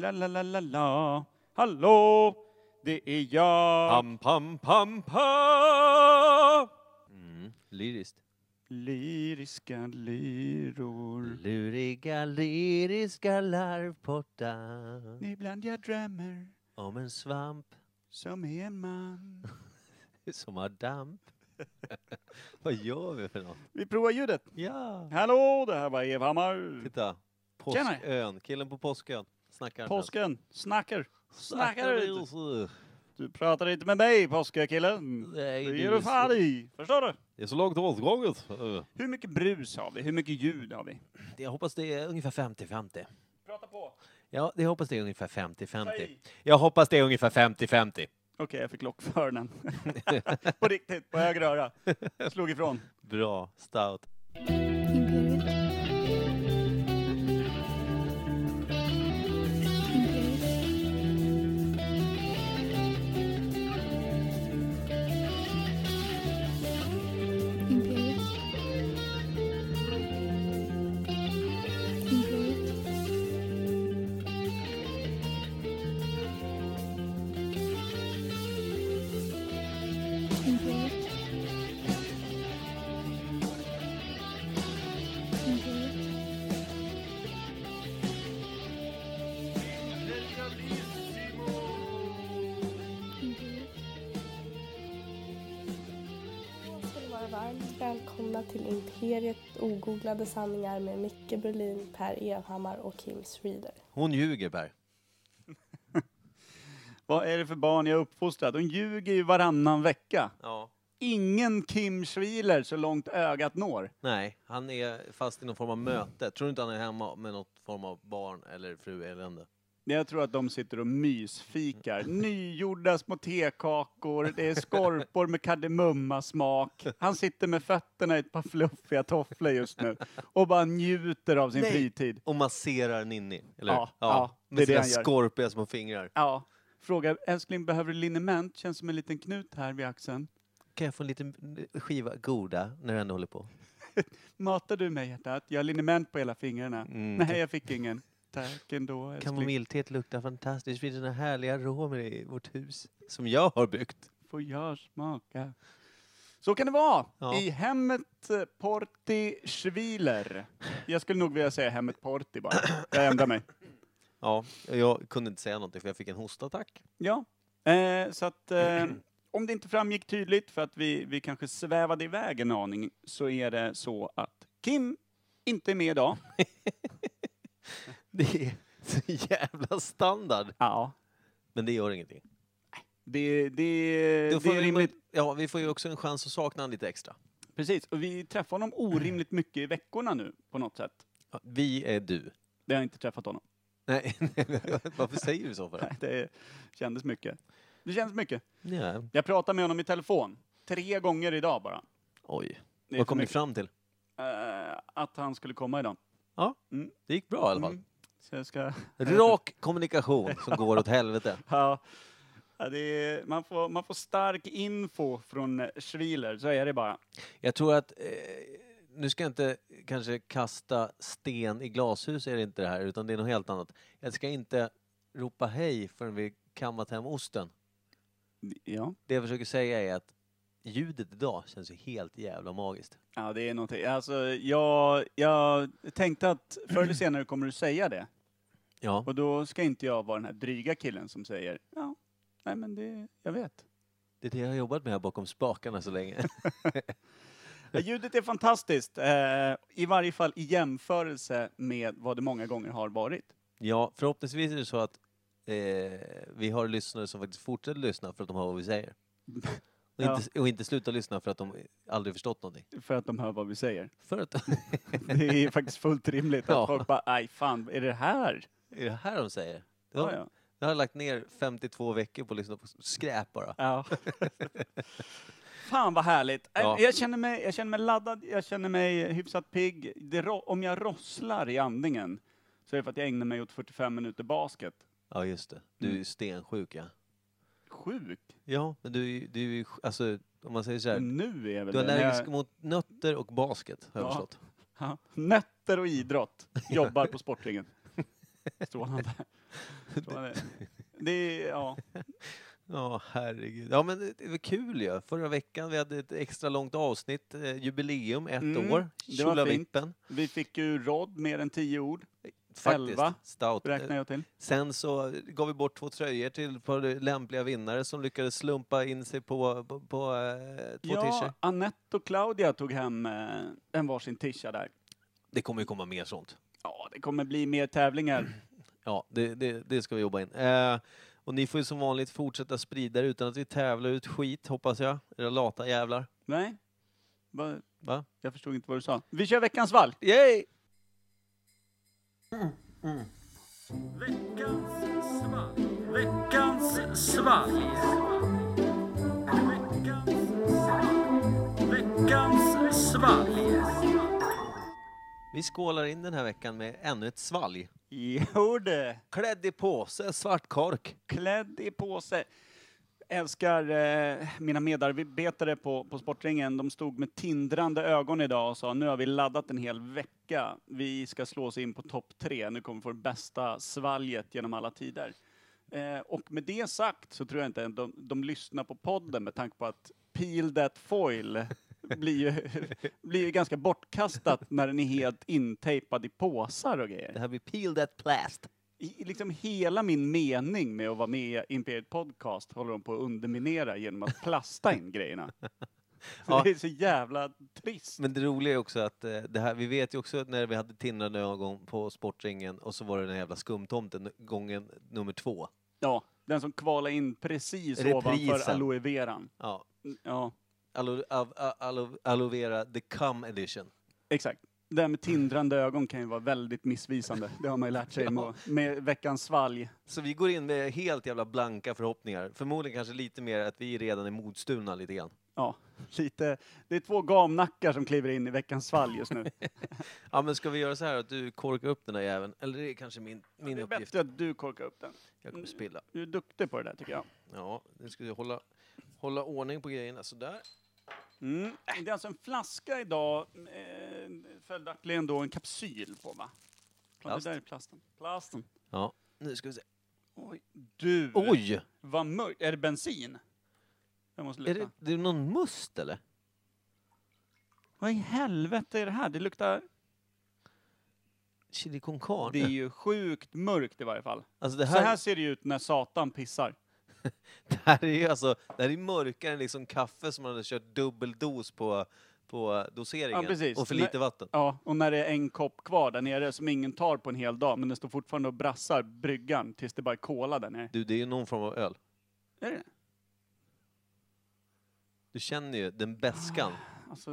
la la la la la. Hallå, det är jag. Pam, pam, pam, pam! Mm, lyriskt. Lyriska lyror. Luriga lyriska larvpottar Ibland jag drömmer om en svamp som är en man. som har damp. Vad gör vi för något? Vi provar ljudet. Ja! Hallå, det här var Evhammar. Titta! Påskön, killen på Påskön. Snackar. Påsken, snackar. Snackar inte. Du pratar inte med mig, påskakillen. Nej, Det du ger är du fan i. Förstår du? Det är så långt åtgånget. Hur mycket brus har vi? Hur mycket ljud har vi? Jag hoppas det är ungefär 50-50. Prata på. Ja, jag hoppas det är ungefär 50-50. Säg. Jag hoppas det är ungefär 50-50. Okej, jag fick lock för den. på riktigt, på höger öra. Slog ifrån. Bra, stout. Ogooglade sanningar med Micke Berlin, Per Evhammar och Kim Reader. Hon ljuger, Per. Vad är det för barn jag uppfostrat? De ljuger ju varannan vecka. Ja. Ingen Kim Schwiler så långt ögat når. Nej, han är fast i någon form av möte. Tror du inte han är hemma med något form av barn eller fru elände? Jag tror att de sitter och mysfikar. Nygjorda små tekakor, det är skorpor med kardemummasmak. Han sitter med fötterna i ett par fluffiga tofflor just nu och bara njuter av sin Nej. fritid. Och masserar Ninni, eller? Ja, ja, det är med det sina han gör. skorpiga små fingrar. Ja. Frågar, älskling behöver du liniment? Känns som en liten knut här vid axeln. Kan jag få en liten skiva goda när du ändå håller på? Matar du mig hjärtat? Jag har liniment på hela fingrarna. Mm. Nej, jag fick ingen. Tack ändå älskling. Kamomillteet luktar fantastiskt. Det finns såna härliga aromer i vårt hus som jag har byggt. Får jag smaka? Så kan det vara Ja. i hemmet eh, Porti Schwiler. Jag skulle nog vilja säga hemmet Porti bara. Jag ändrar mig. Ja, jag kunde inte säga någonting för jag fick en hostattack. Ja, eh, så att eh, om det inte framgick tydligt för att vi, vi kanske svävade iväg en aning så är det så att Kim inte är med idag. Det är så jävla standard. Ja. Men det gör ingenting. Det, det, Då det får är vi, rimligt. ja, vi får ju också en chans att sakna honom lite extra. Precis, och vi träffar honom orimligt mycket i veckorna nu på något sätt. Ja, Vi är du. Det har jag inte träffat honom. Nej, varför säger du så för? Nej, Det kändes mycket. Det kändes mycket. Ja. Jag pratade med honom i telefon. Tre gånger idag bara. Oj. Det är Vad för kom ni mycket. fram till? Eh, att han skulle komma idag. Ja, Mm. det gick bra i alla fall. Mm. Så jag ska... Rak kommunikation som går åt helvete. Ja, ja, är, man, får, man får stark info från eh, Schwiler, så är det bara. Jag tror att, eh, nu ska jag inte kanske kasta sten i glashus är det inte det här, utan det är något helt annat. Jag ska inte ropa hej förrän vi kammat hem osten. Ja. Det jag försöker säga är att ljudet idag känns ju helt jävla magiskt. Ja, det är någonting. Alltså, jag, jag tänkte att förr eller senare kommer du säga det. Ja, Och då ska inte jag vara den här dryga killen som säger ja, nej men det, jag vet. det är det jag har jobbat med här bakom spakarna så länge. Ljudet är fantastiskt, eh, i varje fall i jämförelse med vad det många gånger har varit. Ja, förhoppningsvis är det så att eh, vi har lyssnare som faktiskt fortsätter lyssna för att de hör vad vi säger. Och, Ja. inte, och inte slutar lyssna för att de aldrig förstått någonting. För att de hör vad vi säger. För att Det är faktiskt fullt rimligt att Ja. folk bara, aj fan, är det här? är det här de säger? Ja, ja. Jag har lagt ner 52 veckor på att lyssna på skräp bara. Ja. Fan vad härligt. Äh, Ja. Jag, känner mig, jag känner mig laddad, jag känner mig hyfsat pigg. Det, ro- om jag rosslar i andningen så är det för att jag ägnar mig åt 45 minuter basket. Ja, just det. Du är ju stensjuk, ja. Sjuk. Ja, men du, du alltså, om man säger så här. Men nu är väl Du är det. När allergisk jag, mot nötter och basket, har jag Ja. förstått. ja, nötter och idrott. Jobbar på Sportringen. Strålande. Det. Det är, ja. Ja, herregud. Ja, men det- det var kul ju. Förra veckan vi hade ett extra långt avsnitt, eh, jubileum, ett Mm, år. det var fint. Tjolavippen. Vi fick ju Rod mer än tio ord, Faktiskt. Elva, Stout. räknar jag till. Sen så gav vi bort två tröjor till på lämpliga vinnare som lyckades slumpa in sig på, på, på eh, två Ja, t-shirts. Anette och Claudia tog hem eh, en varsin tisha där. Det kommer ju komma mer sånt. Ja, det kommer bli mer tävlingar. Ja, det, det, det ska vi jobba in. Eh, och ni får ju som vanligt fortsätta sprida det utan att vi tävlar ut skit, hoppas jag. Era lata jävlar. Nej? Va? Va? Jag förstod inte vad du sa. Vi kör veckans valg! Yay! Veckans svalg. Veckans svalg. Vi skålar in den här veckan med ännu ett svalg. Jo det. Klädd i påse, svart kork. Klädd i påse. Älskar eh, mina medarbetare på, på Sportringen. De stod med tindrande ögon idag och sa nu har vi laddat en hel vecka. Vi ska slå oss in på topp tre. Nu kommer vi få det bästa svalget genom alla tider. Eh, och med det sagt så tror jag inte att de, de lyssnar på podden med tanke på att Peel That Foil blir ju, blir ju ganska bortkastat när den är helt intejpad i påsar och grejer. Det här blir Peel That Plast. I, liksom hela min mening med att vara med i Imperiet Podcast håller de på att underminera genom att plasta in grejerna. Ja. Det är så jävla trist. Men det roliga är också att eh, det här, vi vet ju också att när vi hade tindrande ögon på Sportringen och så var det den jävla skumtomten gången nummer två. Ja, den som kvalade in precis Reprisen. ovanför aloe veran. Ja. Ja, Aloe, av- a- aloe, aloe vera, the cum edition. exakt. Det här med tindrande ögon kan ju vara väldigt missvisande. Det har man ju lärt sig med, med veckans svalg. Så vi går in med helt jävla blanka förhoppningar. Förmodligen kanske lite mer att vi redan är modstulna lite grann. Ja, lite. Det är två gamnackar som kliver in i veckans svalg just nu. Ja men ska vi göra så här att du korkar upp den där jäveln? Eller det är kanske min, min det är uppgift. bättre att du korkar upp den. Jag kommer spilla. Du är duktig på det där tycker jag. Ja, nu ska vi hålla, hålla ordning på grejerna sådär. Mm. Det är alltså en flaska idag, eh, följaktligen då en kapsyl på va? Ja, Plast. det där är plasten. Plasten. Ja, nu ska vi se. Oj. Du, Oj! vad mörkt. Är det bensin? Jag måste Är lukta. det, det är någon must eller? Vad i helvete är det här? Det luktar... Chili con carne? Det är ju sjukt mörkt i varje fall. Alltså det Så här, här ser det ut när Satan pissar. Det här är ju alltså, det här är mörkare än liksom kaffe som man hade kört dubbeldos på, på doseringen. Precis. Och för lite vatten. Ja, och när det är en kopp kvar där nere som ingen tar på en hel dag, men den står fortfarande och brassar bryggan tills det bara är cola där nere. Du, det är ju någon form av öl. Är det Du känner ju den beskan. Alltså...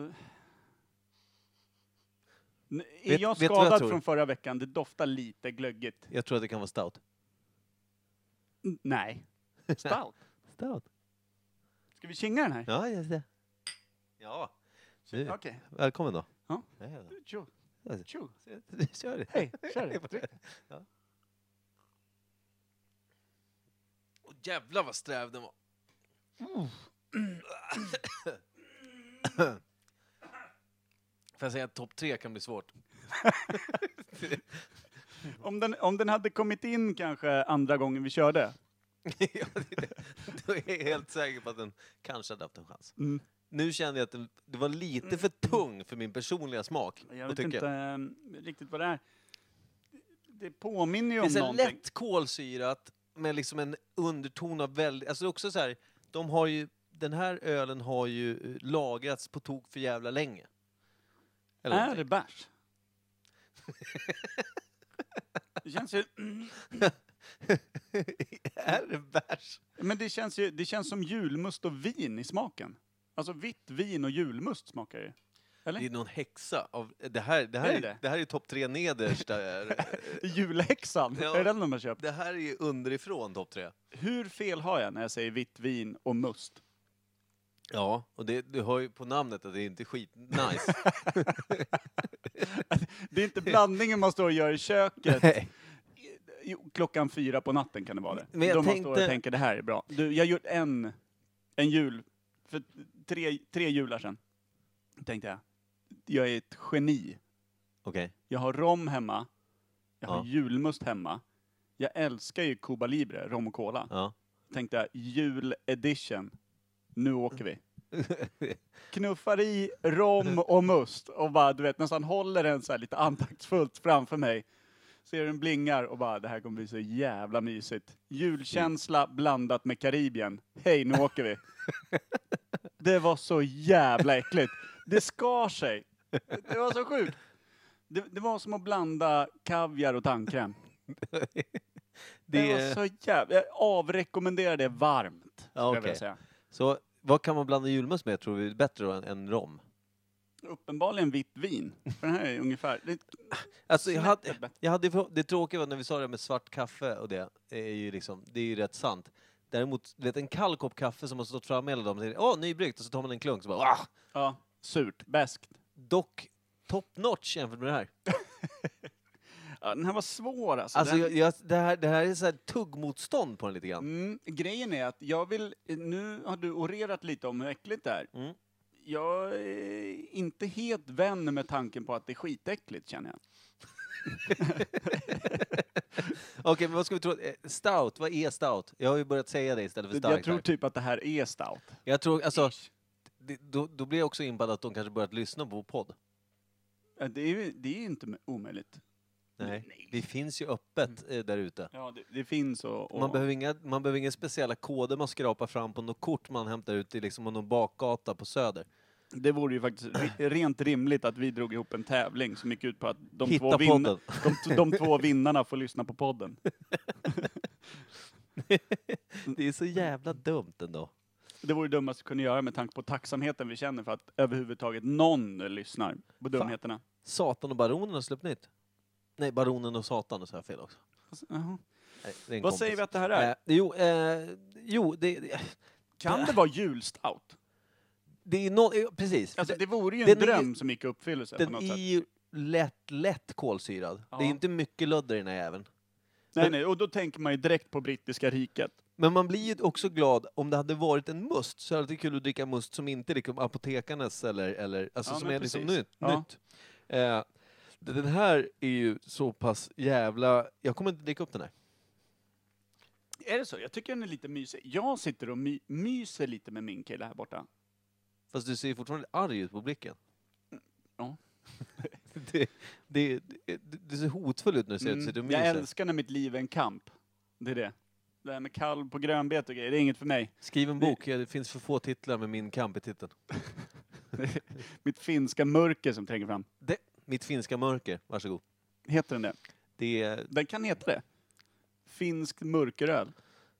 N- Är Vet- jag vet du vad jag skadad tror? från förra veckan? Det doftar lite glöggigt. Jag tror att det kan vara stout. N- Nej. Stout. Stout? Ska vi kinga den här? Ja, just det. Ja. Du, Okej. välkommen då. Ja. Tjo. Tjo. Kör. Hej, kör. Ja. Åh, jävlar vad sträv den var. Får jag säga att topp tre kan bli svårt? Om den, om den hade kommit in kanske andra gången vi körde. ja, det, är det. Då är jag helt säker på att den kanske hade haft en chans. Mm. Nu kände jag att den, det var lite för tung för min personliga smak. Jag vet inte eh, riktigt vad det är. Det påminner ju Det är om så här någonting. lätt kolsyrat med liksom en underton av väldigt... Alltså också så här, de har ju... Den här ölen har ju eh, lagrats på tok för jävla länge. Eller Är någonting. det bärs? det känns ju... är det bärs? Men det känns ju det känns som julmust och vin i smaken. Alltså vitt vin och julmust smakar ju. Eller? Det är någon häxa av... Det här, det här, Är är, det det? här är topp tre nederst. där. Julhäxan, Ja. är det den de har köpt? det här är ju underifrån topp tre. Hur fel har jag när jag säger vitt vin och must? Ja, och det, du hör ju på namnet att det är inte skit nice. Det är inte blandningen man står och gör i köket. Nej. Klockan fyra på natten kan det vara det. Men jag Då man står och tänkte- tänker det här är bra. Du, jag har gjort en, en jul, för tre, tre jular sedan. Tänkte jag, jag är ett geni. Okej. Jag har rom hemma, jag har Ja. julmust hemma, Jag älskar ju Cuba Libre, rom och cola. Ja. Tänkte jag, jul edition. Nu åker vi. Knuffar i rom och must och bara, du vet, nästan håller den så här lite andaktsfullt framför mig. Ser den blingar och bara, det här kommer bli så jävla mysigt. Julkänsla blandat med Karibien. Hej, nu åker vi. Det var så jävla äckligt. Det skar sig. Det var så sjukt. Det, det var som att blanda kaviar och tandkräm. Det, Det, var så jävla... Jag avrekommenderar det varmt. skulle Ja, jag vilja okej. säga. så vad kan man blanda julmust med tror vi bättre än, än rom? Uppenbarligen vitt vin. För den här är ungefär... Det, Alltså jag hade, jag hade, det tråkiga var när vi sa det med svart kaffe och det, är ju liksom, det är ju rätt sant. Däremot, du vet en kall kopp kaffe som har stått framme hela dagen åh nybryggt och så tar man en klunk så bara ah! ja, surt, beskt. Dock top notch jämfört med det här. Ja, den här var svår alltså. Alltså den, jag, det, här, det här är så här tuggmotstånd på den lite grann. mm, grejen är att jag vill... Nu har du orerat lite om hur äckligt det är. Mm. Jag är inte helt vän med tanken på att det är skitäckligt känner jag. Okej, men vad ska vi tro? Eh, Stout, vad är stout? Jag har ju börjat säga det istället för starkt. Jag tror här. typ att det här är stout. jag tror, alltså, det, då, då blir jag också inblandad att de kanske börjat lyssna på vår podd. Det är ju det är ju inte omöjligt. Nej. Nej. Det finns ju öppet eh, där ute. Ja, det, det finns och... och Man behöver, inga, man behöver inga speciella koder man skrapar fram på något kort man hämtar ut i liksom någon bakgata på Söder. Det vore ju faktiskt ri- rent rimligt att vi drog ihop en tävling som gick ut på att de, två, vinn- podden. de, de två vinnarna får lyssna på podden. Det är så jävla dumt ändå. Det vore det dummaste vi kunde göra med tanke på tacksamheten vi känner för att överhuvudtaget någon lyssnar på dumheterna. Satan och Baronen har släppt nytt. Nej, Baronen och Satan, och så jag fel också. Jaha. Nej, det är en Vad kompis. säger vi att det här är? Eh, jo, eh, jo det, det, Kan det vara julstout? det är no, eh, precis. Alltså, det- vore ju en den är ju- dröm som gick i uppfyllelse på den något är sätt. ju lätt, lätt kolsyrad. Ja. Det är inte mycket lödder i den här jäveln. Nej, nej, och då tänker man ju direkt på brittiska riket. Men man blir ju också glad om det hade varit en must, så hade det kul att dricka must som inte är liksom apotekarnes eller, eller alltså Ja, som men är liksom precis. nytt. Ja. nytt. Eh, den här är ju så pass jävla... Jag kommer inte dricka upp den här. Är det så? Jag tycker den är lite mysig. Jag sitter och my myser lite med min kille här borta. Fast du ser fortfarande arg ut på blicken. Ja. det, det, det, det ser hotfull ut när du ser du Mm, och jag myser. älskar när mitt liv är en kamp. Det är det. Det här med kalv på grönbete och grejer, det är inget för mig. Skriv en bok, det finns för få titlar med min kamp i titeln. Mitt finska mörker som tränger fram. Det, mitt finska mörker, varsågod. Heter den det? Det. Den kan heta det. Finsk mörkeröl.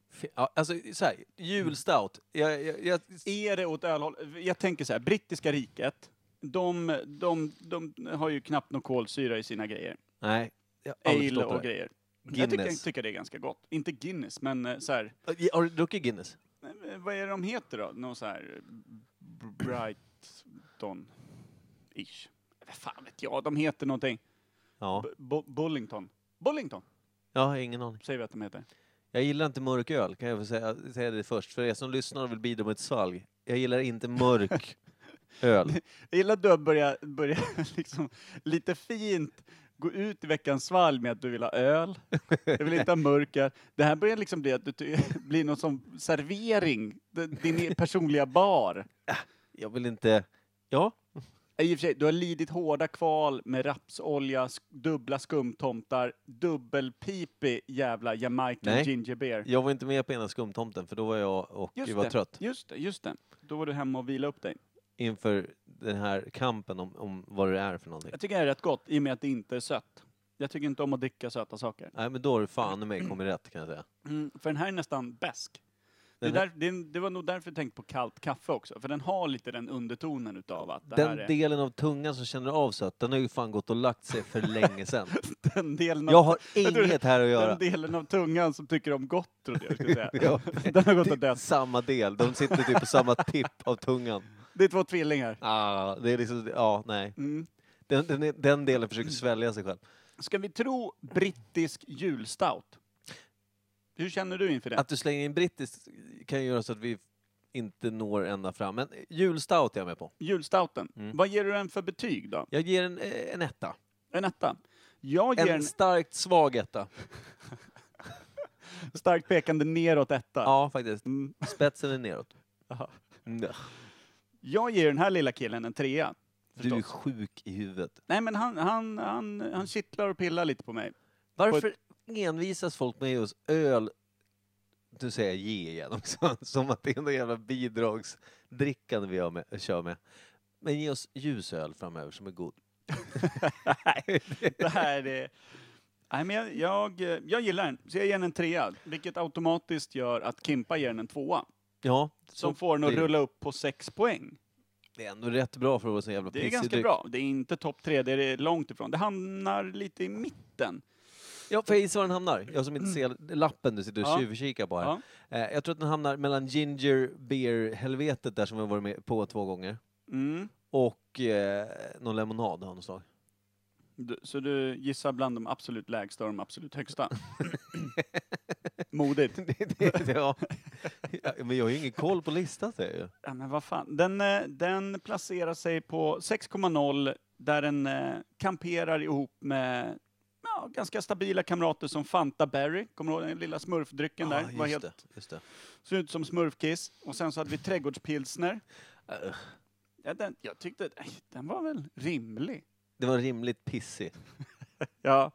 fi- Ja, alltså så här, julstout. Jag, jag, jag, Är det åt ölhåll? Jag tänker så här, brittiska riket, de, de, de har ju knappt någon kolsyra i sina grejer. nej, jag har aldrig Ale förstått och det. grejer. Jag tycker, Guinness. tycker det är ganska gott. Inte Guinness, men eh, så här, Har du druckit Guinness? eh, vad är det de heter då? Någon så här B- Brighton ish. Vad fan vet jag, de heter någonting. Ja. B- Bullington. Bullington har ingen aning. säger vi att de heter. Jag gillar inte mörk öl, kan jag få säga, säga det först. För er som lyssnar och vill bidra med ett svalg. Jag gillar inte mörk öl. Jag gillar att du har börjat, börjat liksom lite fint gå ut i veckans svalg med att du vill ha öl. Jag vill inte ha mörk öl. Det här börjar liksom bli att du ty- blir någon som servering. D- Din e- personliga bar. Jag vill inte... Ja, I och för sig, du har lidit hårda kval med rapsolja, dubbla skumtomtar, dubbelpipig jävla Jamaican Nej. ginger beer. jag var inte med på ena skumtomten för då var jag och Just var det. trött Just det, just det. Då var du hemma och vila upp dig. inför den här kampen om, om vad det är för någonting. Jag tycker det är rätt gott i och med att det inte är sött. Jag tycker inte om att dricka söta saker. Nej, men då har du fan i mig kommit rätt kan jag säga. Mm, för den här är nästan besk. Det, där, det, det var nog därför jag tänkte på kallt kaffe också, för den har lite den undertonen utav att det Den här är delen av tungan som känner av sött, den har ju fan gått och lagt sig för länge sedan. den delen, av, Jag har inget här att göra. den delen av tungan som tycker om gott, trodde jag skulle säga. Ja. Den har gått och dött. Samma del, de sitter typ på samma tipp av tungan. Det är två tvillingar. Ah, det är liksom, ja, nej. Mm. Den, den, den delen försöker svälja sig själv. Ska vi tro brittisk julstout? Hur känner du inför det? Att du slänger in brittiskt kan ju göra så att vi inte når ända fram. Men julstout är jag med på. Julstouten. Mm. Vad ger du den för betyg då? Jag ger en, eh, en etta. En etta? Jag ger En en... starkt svag etta. Starkt pekande neråt etta. Ja, faktiskt. Mm. Spetsen är neråt. Mm. Jag ger den här lilla killen en trea. Du är förstås. sjuk i huvudet. Nej men han, han, han, han kittlar och pillar lite på mig. Varför envisas folk med just öl? Du säger jag ge igen också, som att det är någon jävla bidragsdrickande vi med, kör med. Men ge oss ljusöl framöver som är god. Det här är... Nej, men jag, jag, jag gillar den, så jag ger den en trea. Vilket automatiskt gör att Kimpa ger den en tvåa. Ja, Som får den att det- rulla upp på sex poäng. Det är ändå rätt bra för att vara så jävla Det är pissig ganska dryck. bra. Det är inte topp tre, det är långt ifrån. Det hamnar lite i mitten. Ja, får jag gissa var den hamnar? Jag som inte ser lappen du sitter och Ja. tjuvkikar på här. Eh, jag tror att den hamnar mellan ginger beer-helvetet där som vi har varit med på två gånger. Mm. Och eh, någon lemonad av något slag. Du, så du gissar bland de absolut lägsta och de absolut högsta? Modigt. Det- det- ja. Ja, Men jag har ju ingen koll på listan säger jag. Ja, men vad fan. Den, eh, den placerar sig på 6,0 där den eh, kamperar ihop med ja, ganska stabila kamrater som Fanta Berry. Kommer du ihåg den lilla smurfdrycken där? Var helt, det. Just det. såg ut som smurfkiss. Och sen så hade vi trädgårdspilsner. Eh, Ja, den, jag tyckte, nej, den var väl rimlig. Det var rimligt pissig. Ja,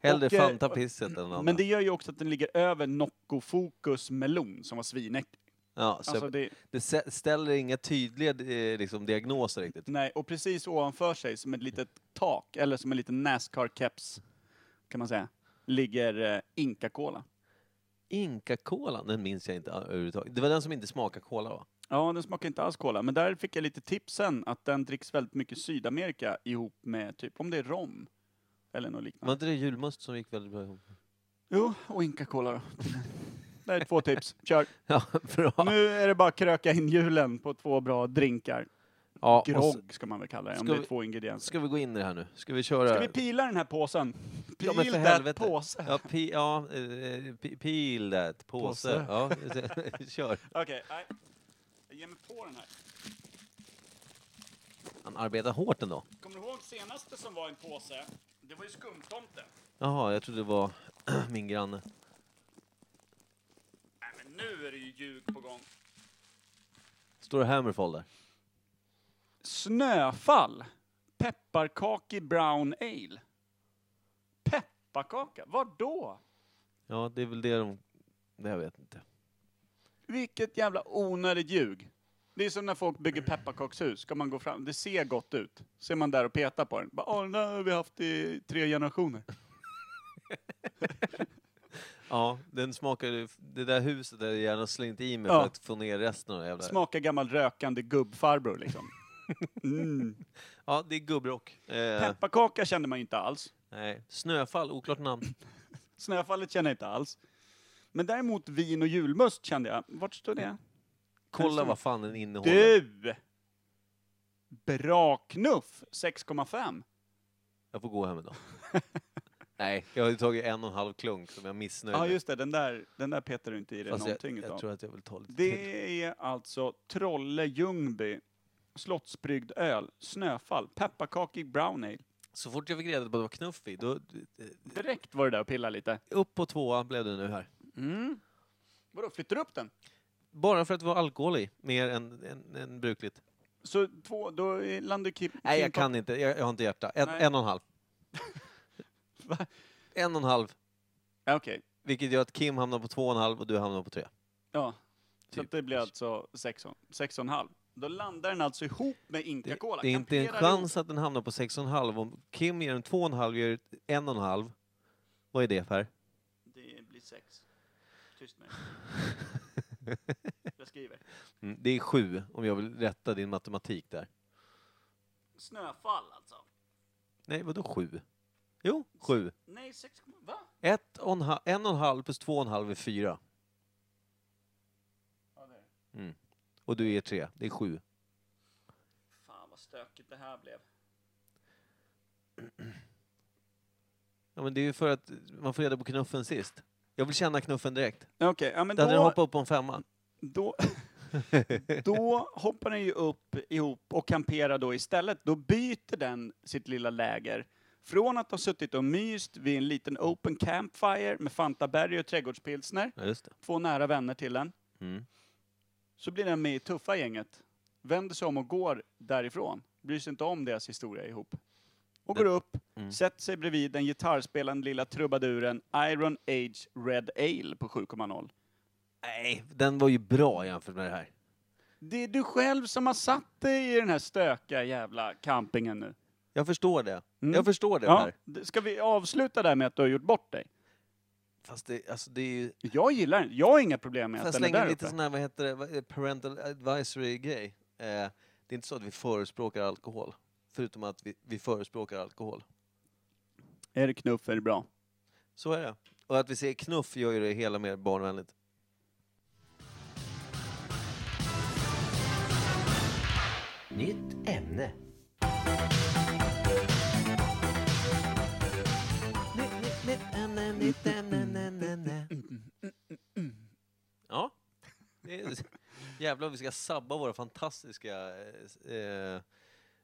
Hellre Och, eh, Fanta-pisset än andra. men det gör ju också att den ligger över Nocco Focus Melon som var svinäcklig. Ja, så Alltså det, det ställer inga tydliga eh, liksom, diagnoser riktigt. nej, och precis ovanför sig som ett litet tak, eller som en liten Nascar-keps, kan man säga, ligger eh, Inca-Cola. Inca-kolan, den minns jag inte överhuvudtaget. Det var den som inte smakade cola va? Ja, den smakar inte alls cola, men där fick jag lite tipsen att den dricks väldigt mycket Sydamerika ihop med typ, om det är rom. Eller något Var liknande. inte det julmust som gick väldigt bra ihop? Jo, och Inca-Cola då. Det är två tips. Kör. Ja, bra. Nu är det bara att kröka in julen på två bra drinkar. Ja, Grogg ska man väl kalla det, om det är vi- två ingredienser. ska vi gå in i det här nu? Ska vi köra? Ska vi pila den här påsen? Pil Ja, that helvete. påse. Ja, pi, ja eh, peel that, påse. Påse. Ja, kör. Okej. Jag ger mig på den här. Han arbetar hårt ändå. Kommer du ihåg senaste som var en påse? Det var ju skumtomte. Jaha, jag trodde det var min granne. Nu är det ju ljug på gång. Står det Hammerfall där? Snöfall. Pepparkaki brown ale. Pepparkaka? Var då? Ja, det är väl det de... Det jag vet inte. Vilket jävla onödigt ljug. Det är som när folk bygger pepparkakshus. Ska man gå fram, det ser gott ut. Ser man där och petar på den. Bara, Åh, den där har vi haft i tre generationer. Ja, den smakar... Det där huset där jag gärna slängt i mig Ja. för att få ner resten av det jävla... Smakar gammal rökande gubbfarbror liksom. Mm. Ja, det är gubbrock. Eh, Pepparkaka kände man ju inte alls. nej. Snöfall, oklart namn. Snöfallet kände jag inte alls. Men däremot vin och julmust kände jag. Vart står det? Kolla vad fan den innehåller. Du! Bra knuff! 6,5. Jag får gå hem idag. Nej, jag har tagit en och en halv klunk som jag är missnöjd Ja med. just det, den där, den där petar du inte i dig Fast någonting jag, jag utav. tror att jag vill ta lite till. Det är alltså Trolle Ljungby Slottsbryggd öl, Snöfall, pepparkakig brown ale. Så fort jag fick reda på att det var knuff i, då... Direkt var det där och pilla lite. Upp på tvåa blev det nu här. Mm. Vadå, flyttar du upp den? Bara för att det var alkohol i, mer än, än, än brukligt. Så två, då landar Kim... Nej, jag kan inte. Jag, jag har inte hjärta. En, Nej. en och en halv. Va? En och en halv. Ja, Okej, Vilket gör att Kim hamnar på två och en halv och du hamnar på tre. ja. Så Typ. att det blir alltså sex och, sex och en halv. Då landar den alltså ihop med Det, Inca-Cola. det är inte en Kamperar chans att den hamnar på sex och en halv. Om Kim ger en två och en halv, gör en och en halv. Vad är det Per? ihop. Det blir sex. Tyst nu. Jag skriver. Mm, det är sju, om jag vill rätta din matematik där. Snöfall alltså. Nej, vadå sju? Jo, sju. Nej, sex... Va? Ett och en, halv, en och en halv plus två och en halv är fyra. Ja, det är det. Mm. Och du är tre. Det är sju. Fan vad stökigt det här blev. Ja, men det är ju för att man får reda på knuffen sist. Jag vill känna knuffen direkt. Okej, ja men Det hade den då, hoppat upp på en femma. då, då hoppar den ju upp ihop och kamperar då istället. Då byter den sitt lilla läger Från att ha suttit och myst vid en liten open campfire med Fanta Berry och trädgårdspilsner, Ja, just det. två nära vänner till en, Mm. så blir den med i tuffa gänget, vänder sig om och går därifrån, bryr sig inte om deras historia ihop. Och går upp, Mm. sätter sig bredvid den gitarrspelande lilla trubaduren Iron Age Red Ale på 7,0. Nej, den var ju bra jämfört med det här. Det är du själv som har satt dig i den här stökiga jävla campingen nu. Jag förstår det. Mm. Jag förstår det Ja, Per. ska vi avsluta där med att du har gjort bort dig? Fast det, alltså det är ju... Jag gillar den. Jag har inga problem med att den är slänga där lite uppe. sån här, vad heter det, är parental advisory-grej? Eh, det är inte så att vi förespråkar alkohol. Förutom att vi, vi förespråkar alkohol. Är det knuff är det bra. Så är det. Och att vi säger knuff gör ju det hela mer barnvänligt. Nytt ämne. Ja. Det är, jävlar vi ska sabba våra fantastiska eh, eh,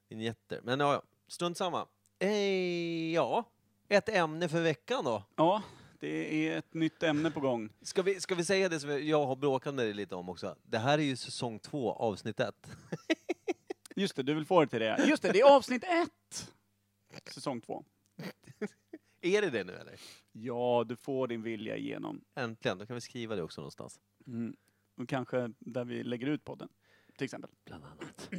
vignetter. Men ja, ja, strunt samma. Eh, ja, ett ämne för veckan då. Ja, det är ett nytt ämne på gång. Ska vi, ska vi säga det som jag har bråkat med dig lite om också? Det här är ju säsong två, avsnitt ett. Just det, du vill få det till det. Just det, det är avsnitt ett! Säsong två. Är det det nu eller? Ja, du får din vilja igenom. Äntligen, då kan vi skriva det också någonstans. Mm. Och kanske där vi lägger ut podden. Till exempel. Bland annat.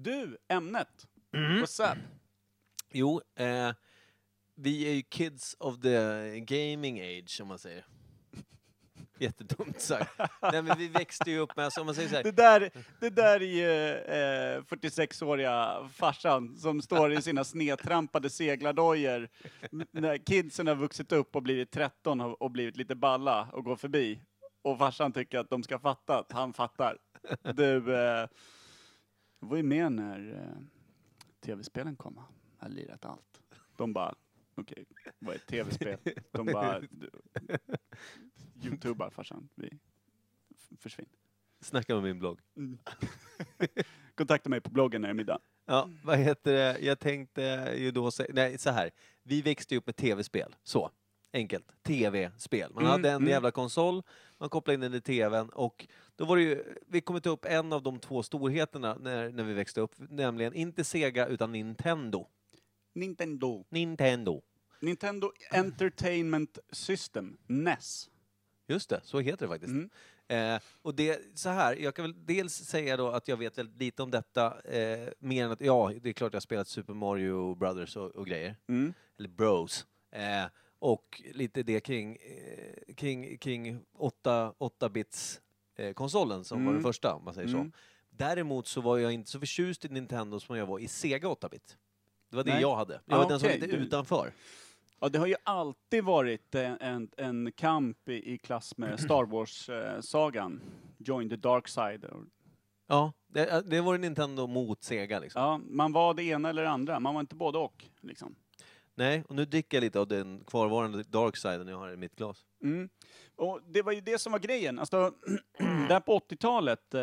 Du, ämnet. What's up? Jo, eh, vi är ju kids of the gaming age, om man säger. Jättedumt sagt. Nej men vi växte ju upp med, alltså, om man säger så här, Det där, det där är ju eh, 46-åriga farsan som står i sina snedtrampade seglardojor när kidsen har vuxit upp och blivit 13 och och blivit lite balla och går förbi. Och farsan tycker att de ska fatta att han fattar. Du, eh, jag var ju med när eh, tv-spelen kom. Jag har lirat allt. De bara, okej, vad är ett tv-spel? De bara, du, youtubar farsan, vi försvinn. snacka med min blogg. Kontakta mig på bloggen när det är middag. Ja, vad heter det? Jag tänkte ju då säga, nej så här. Vi växte ju upp med tv-spel, så. Enkelt. Tv-spel. Man Mm, hade en mm. jävla konsol, man kopplade in den i tvn och då var det ju, vi kom inte upp en av de två storheterna när, när vi växte upp, nämligen inte Sega utan Nintendo. Nintendo. Nintendo. Nintendo Entertainment System, NES. Just det, så heter det faktiskt. Mm. Eh, och det, så här, jag kan väl dels säga då att jag vet väldigt lite om detta, eh, mer än att, ja, det är klart jag har spelat Super Mario Brothers och, och grejer. Mm. eller Bros. Eh, och lite det kring, eh, kring, kring 8, 8-bits eh, som var Mm. den första, om man säger Mm. så. Däremot så var jag inte så förtjust i Nintendo som jag var i Sega 8-bit. Det var det Nej. jag hade. Jag Ah, var den som var lite utanför. Ja, det har ju alltid varit en, en, en kamp i, i klass med Star Wars-sagan. Join the dark side. Ja, det, det var Nintendo mot Sega liksom. Ja, man var det ena eller det andra, man var inte både och. Liksom. Nej, och nu dricker jag lite av den kvarvarande dark siden jag har i mitt glas. Mm. Och det var ju det som var grejen. Alltså, där på 80-talet, eh,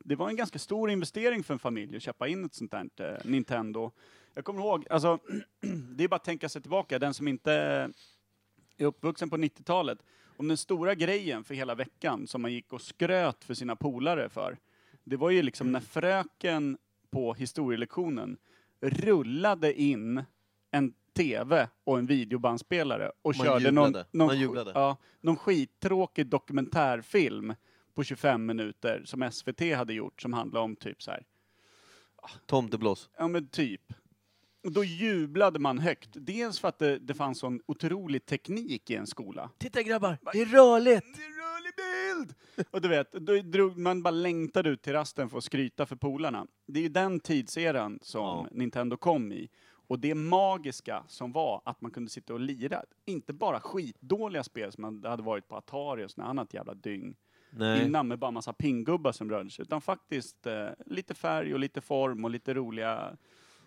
det var en ganska stor investering för en familj att köpa in ett sånt här eh, Nintendo. Jag kommer ihåg, alltså, det är bara att tänka sig tillbaka, den som inte är uppvuxen på 90-talet, om den stora grejen för hela veckan som man gick och skröt för sina polare för, det var ju liksom när fröken på historielektionen rullade in en TV och en videobandspelare och Man körde någon, jublade. någon, Man sk- jublade. Ja, någon skittråkig dokumentärfilm på 25 minuter som SVT hade gjort som handlade om typ så här. Tomteblås. Ja men typ. Och då jublade man högt. Dels för att det, det fanns sån otrolig teknik i en skola. Titta grabbar, det är rörligt! Det är rörlig bild! Och du vet, då drog man bara längtade ut till rasten för att skryta för polarna. Det är ju den tidseran som Ja. Nintendo kom i. Och det magiska som var att man kunde sitta och lira, inte bara skitdåliga spel som man hade varit på Atari och sånt annat jävla dyng Nej. innan med bara massa pinggubbar som rörde sig, utan faktiskt eh, lite färg och lite form och lite roliga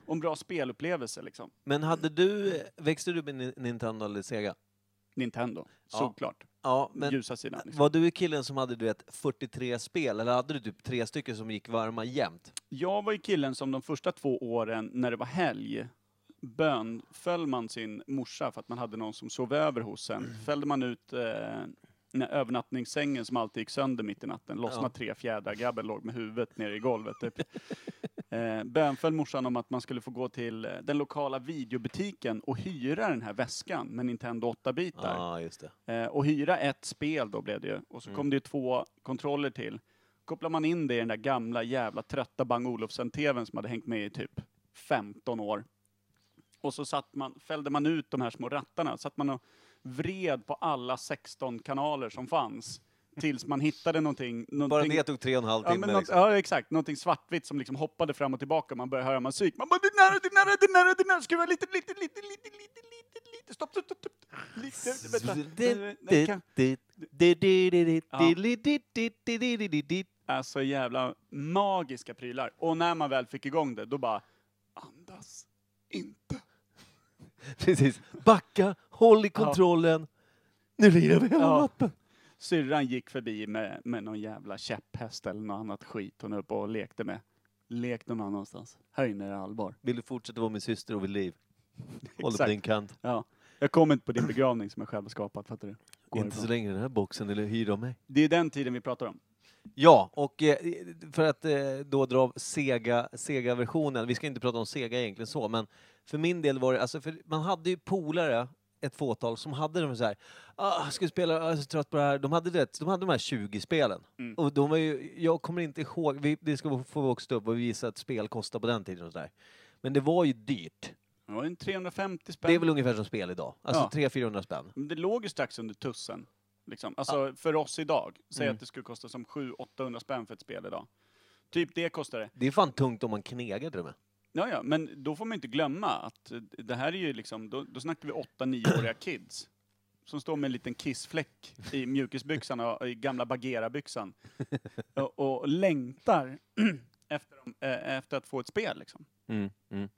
och en bra spelupplevelse liksom. Men hade du, växte du med Ni- Nintendo eller Sega? Nintendo, Ja. såklart. Ja, men Ljusa sidan. Liksom. Var du killen som hade du vet, 43 spel, eller hade du typ tre stycken som gick varma jämt? Jag var ju killen som de första två åren när det var helg bönföll man sin morsa för att man hade någon som sov över hos en. Fällde man ut eh, den här övernattningssängen som alltid gick sönder mitt i natten, lossnade Ja. tre fjädrar, grabben låg med huvudet nere i golvet. Typ. Eh, bönföll morsan om att man skulle få gå till eh, den lokala videobutiken och hyra den här väskan med Nintendo 8-bitar. Ja, just det. Eh, och hyra ett spel då blev det ju. Och så Mm. kom det ju två kontroller till. Kopplar man in det i den där gamla jävla trötta Bang Olufsen-tvn som hade hängt med i typ 15 år. Och så satt man, fällde man ut de här små rattarna, satt man och vred på alla 16 kanaler som fanns. Tills man hittade någonting. Bara någonting det tog tre och en halv Ja, timme. men något, liksom. ja, exakt. Någonting svartvitt som liksom hoppade fram och tillbaka. Man började höra musik. Man bara, det är nära, det är nära, det är nära, det är nära. Skruva lite, lite, lite, lite, lite, lite, lite. Stopp, stopp, stopp. stopp. Lite, Alltså jävla magiska prylar. Och när man väl fick igång det, då bara, andas inte. Precis. Backa, håll i kontrollen. Nu lirar vi hela Ja. natten. Syrran gick förbi med, med någon jävla käpphäst eller något annat skit hon höll på och lekte med. Lek någon annanstans. Här inne är allvar. Vill du fortsätta vara min syster och vid liv? Håll på Exakt. din kant. Ja. Jag kommer inte på din begravning som jag själv har skapat, fattar du? Går Inte så ifrån. länge den här boxen eller hyr av mig. Det är den tiden vi pratar om. Ja, och eh, för att eh, då dra Sega, Sega-versionen, vi ska inte prata om Sega egentligen så, men för min del var det, alltså för man hade ju polare, ett fåtal, som hade de så här, ah, ska vi spela, ah, jag är så trött på det här. De hade, det, de hade de här 20 spelen. Mm. Och de var ju, jag kommer inte ihåg, vi, det ska få vuxit upp och visa att spel kostar på den tiden och sådär. Men det var ju dyrt. Det var en 350 spänn. Det är väl ungefär som spel idag. Alltså Ja. 300-400 spänn. Men det låg ju strax under tussen. Liksom. Alltså för oss idag. Säg Mm. att det skulle kosta som 700-800 spänn för ett spel idag. Typ det kostar det. Det är fan tungt om man till och med. Ja, ja, men då får man inte glömma att eh, det här är ju liksom, då, då snackar vi 8-9-åriga kids. Som står med en liten kissfläck i mjukisbyxan och i gamla Bagheera-byxan. och, och längtar efter, dem- eh, efter att få ett spel liksom. Mm, mm.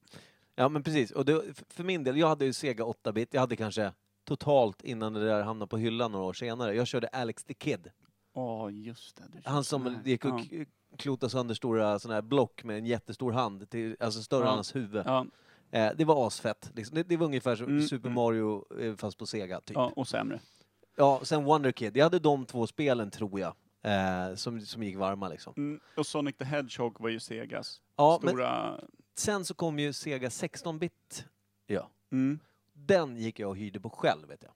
Ja men precis, och det, för min del, jag hade ju Sega 8-bit, jag hade kanske totalt innan det där hamnade på hyllan några år senare, jag körde Alex the Kid. Åh, just det. du Han som gick och ja. klotade sönder stora såna här block med en jättestor hand, till, alltså större Ja. än hans huvud. Ja, Eh, det var asfett. Liksom. Det, det var ungefär som Mm, Super mm. Mario eh, fast på Sega, typ. ja, och sämre. Ja, sen Wonder Kid, jag hade de två spelen tror jag, eh, som, som gick varma liksom. Mm, och Sonic the Hedgehog var ju Segas Ja, men stora... sen så kom ju Sega 16-bit. Ja. Mm. Den gick jag och hyrde på själv, vet jag.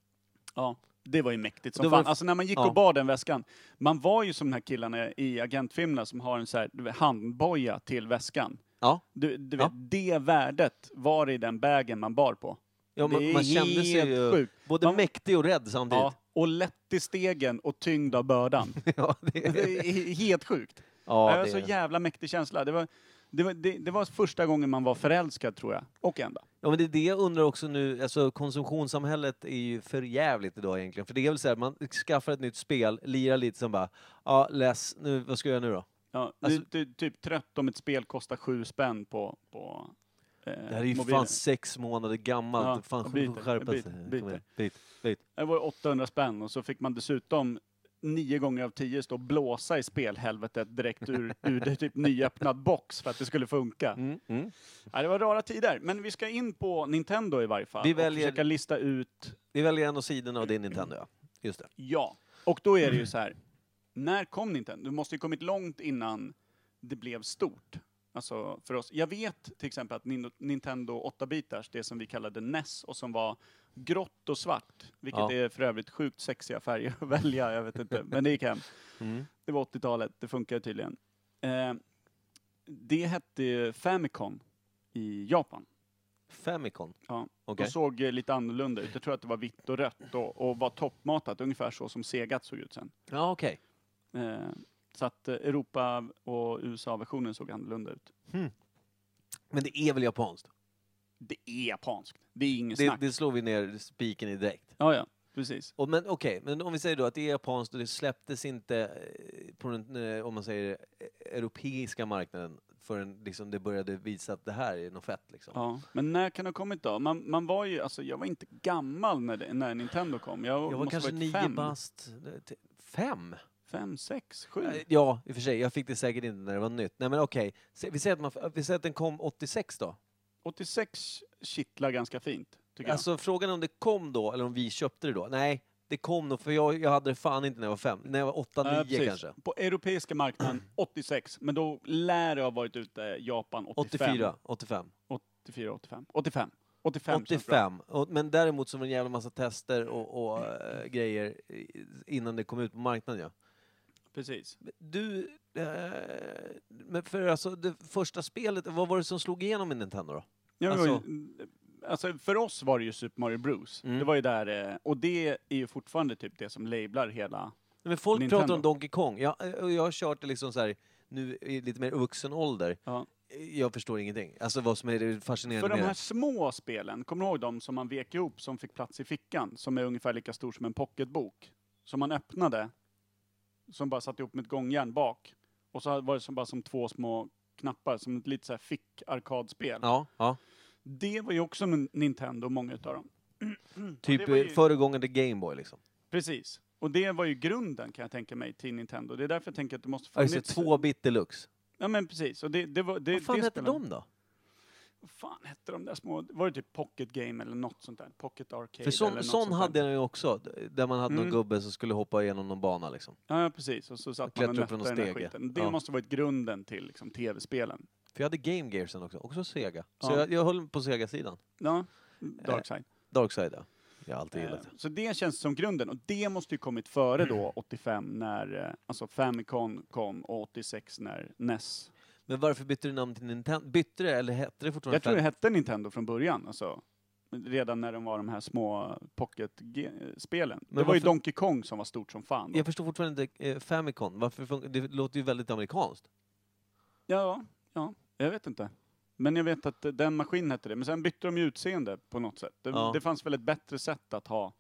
Ja, det var ju mäktigt som Det var fan. Alltså när man gick ja. och bar den väskan, man var ju som de här killarna i agentfilmerna som har en så här du vet, handboja till väskan. Ja. Du, du Ja. vet, det värdet var i den bagen man bar på. Ja, det man, är man kände sig helt ju sjukt. både Man- mäktig och rädd samtidigt. Ja, och lätt i stegen och tyngd av bördan. Ja, det, det är helt sjukt. ja, det var det, så jävla mäktig känsla. Det var, det, var, det, det var första gången man var förälskad tror jag. Och enda. ja, men det är det jag undrar också nu. Alltså, konsumtionssamhället är ju för jävligt idag egentligen. För det är väl så här, man skaffar ett nytt spel, lirar lite, sen bara, ja, läs, nu, vad ska jag göra nu då? Ja, Alltså- du, du, typ trött om ett spel kostar sju spänn på, på eh, Det här är ju mobilen. fan sex månader gammalt. Ja, fan, byter, skärpa sig. byter, byter. byt, byt. Det var 800 spänn och så fick man dessutom nio gånger av tio stå och blåsa i spelhelvetet direkt ur, ur typ nyöppnad box för att det skulle funka. Mm, mm. Ja, det var rara tider, men vi ska in på Nintendo i varje fall. Vi och väljer- försöka lista ut, Vi väljer en av sidorna och det är Nintendo, ja. Just det. ja. Och då är det ju så här, när kom Nintendo? Det måste ju kommit långt innan det blev stort. Alltså för oss. Jag vet till exempel att Nin- Nintendo 8-bitars, det som vi kallade NES och som var grått och svart, vilket Ja. är för övrigt sjukt sexiga färger att välja, jag vet inte, men det gick hem. Mm. Det var 80-talet, det funkar tydligen. Eh, det hette Famicom i Japan. Famicom. Ja. Okej. De såg lite annorlunda ut. Jag tror att det var vitt och rött och, och var toppmatat, ungefär så som Segat såg ut sen. Ja, okej. Eh, så att eh, Europa och USA-versionen såg annorlunda ut. Men det är väl japanskt? Det är japanskt. Det är inget Det, snack. det slår vi ner spiken i direkt. Ja, ja, precis. Och, men okej, men om vi säger då att det är japanskt och det släpptes inte eh, på den, eh, om man säger eh, europeiska marknaden förrän liksom det började visa att det här är något fett liksom. Ja. Men när kan det ha kommit då? Man, man var ju, alltså jag var inte gammal när, det, när Nintendo kom. Jag, Jag var måste kanske varit nio fem, bast. eh, t- Fem? fem, sex, sju. Eh, Ja, i och för sig. Jag fick det säkert inte när det var nytt. Nej men okej, Se- vi säger att, man, vi säger att den kom 86 då. 86 kittlar ganska fint, tycker Alltså frågan är om det kom då, eller om vi köpte det då. Nej, det kom nog, för jag, jag hade det fan inte när jag var fem. När jag var åtta, jag. nio Eh, kanske. På europeiska marknaden 86, men då lär det ha varit ute Japan 85. 84, 85. 84, 85. 85. 85. känns bra. 85. Och, men däremot så var det en jävla massa tester och, och äh, grejer i- innan det kom ut på marknaden ja. Precis. Du, eh, men för alltså det första spelet, vad var det som slog igenom i Nintendo då? Ja, Alltså- alltså, för oss var det ju Super Mario Bros. Mm. Det var ju där, eh, och det är ju fortfarande typ det som lablar hela... Men folk Nintendo. pratar om Donkey Kong. Jag, och jag har kört det liksom så här, nu i lite mer vuxen ålder. Ja. Jag förstår ingenting. Alltså vad som är fascinerande För de här små spelen, kommer du ihåg dem som man vek ihop som fick plats i fickan? Som är ungefär lika stor som en pocketbok. Som man öppnade, som bara satt ihop med ett gångjärn bak. Och så var det som bara som två små knappar, som ett lite så här fick-arkadspel. Ja, ja. Det var ju också en Nintendo, många utav dem. Typ ju- föregångaren till Gameboy liksom. Precis. Och det var ju grunden kan jag tänka mig till Nintendo. Det är därför jag tänker att det måste Alltså funnits... två bit deluxe. Ja men precis. Och det, det var, det, Vad fan det hette de då? Vad fan hette de där små... Var det typ Pocket Game eller något sånt där? Pocket Arcade För eller sån, något sån sånt hade där. jag ju också, där man hade någon Mm. gubbe som skulle hoppa igenom någon bana liksom. Ja, ja, precis. Och så satt man och klättra upp nötte för någon den här stege. skiten. Det Ja. måste varit grunden till liksom, tv-spelen. För jag hade Game Gear sen också, också Sega. Så Ja. jag, jag höll på Sega-sidan. Ja, Darkside. Darkside ja. Jag har alltid Eh, gillat det. så det känns som grunden. Och det måste ju kommit före då, 85, när eh, alltså Famicom kom och 86 när NES. Men varför bytte du namn till Nintendo? Bytte det eller hette det fortfarande Jag tror det hette Nintendo från början, alltså. Redan när de var de här små pocket-spelen. Det var ju Donkey Kong som var stort som fan. Då. Jag förstår fortfarande inte eh, Famicom. Varför det låter ju väldigt amerikanskt. Ja, ja, jag vet inte. Men jag vet att den maskinen hette det. Men sen bytte de ju utseende på något sätt. Det, Ja. det fanns väl ett bättre sätt att ha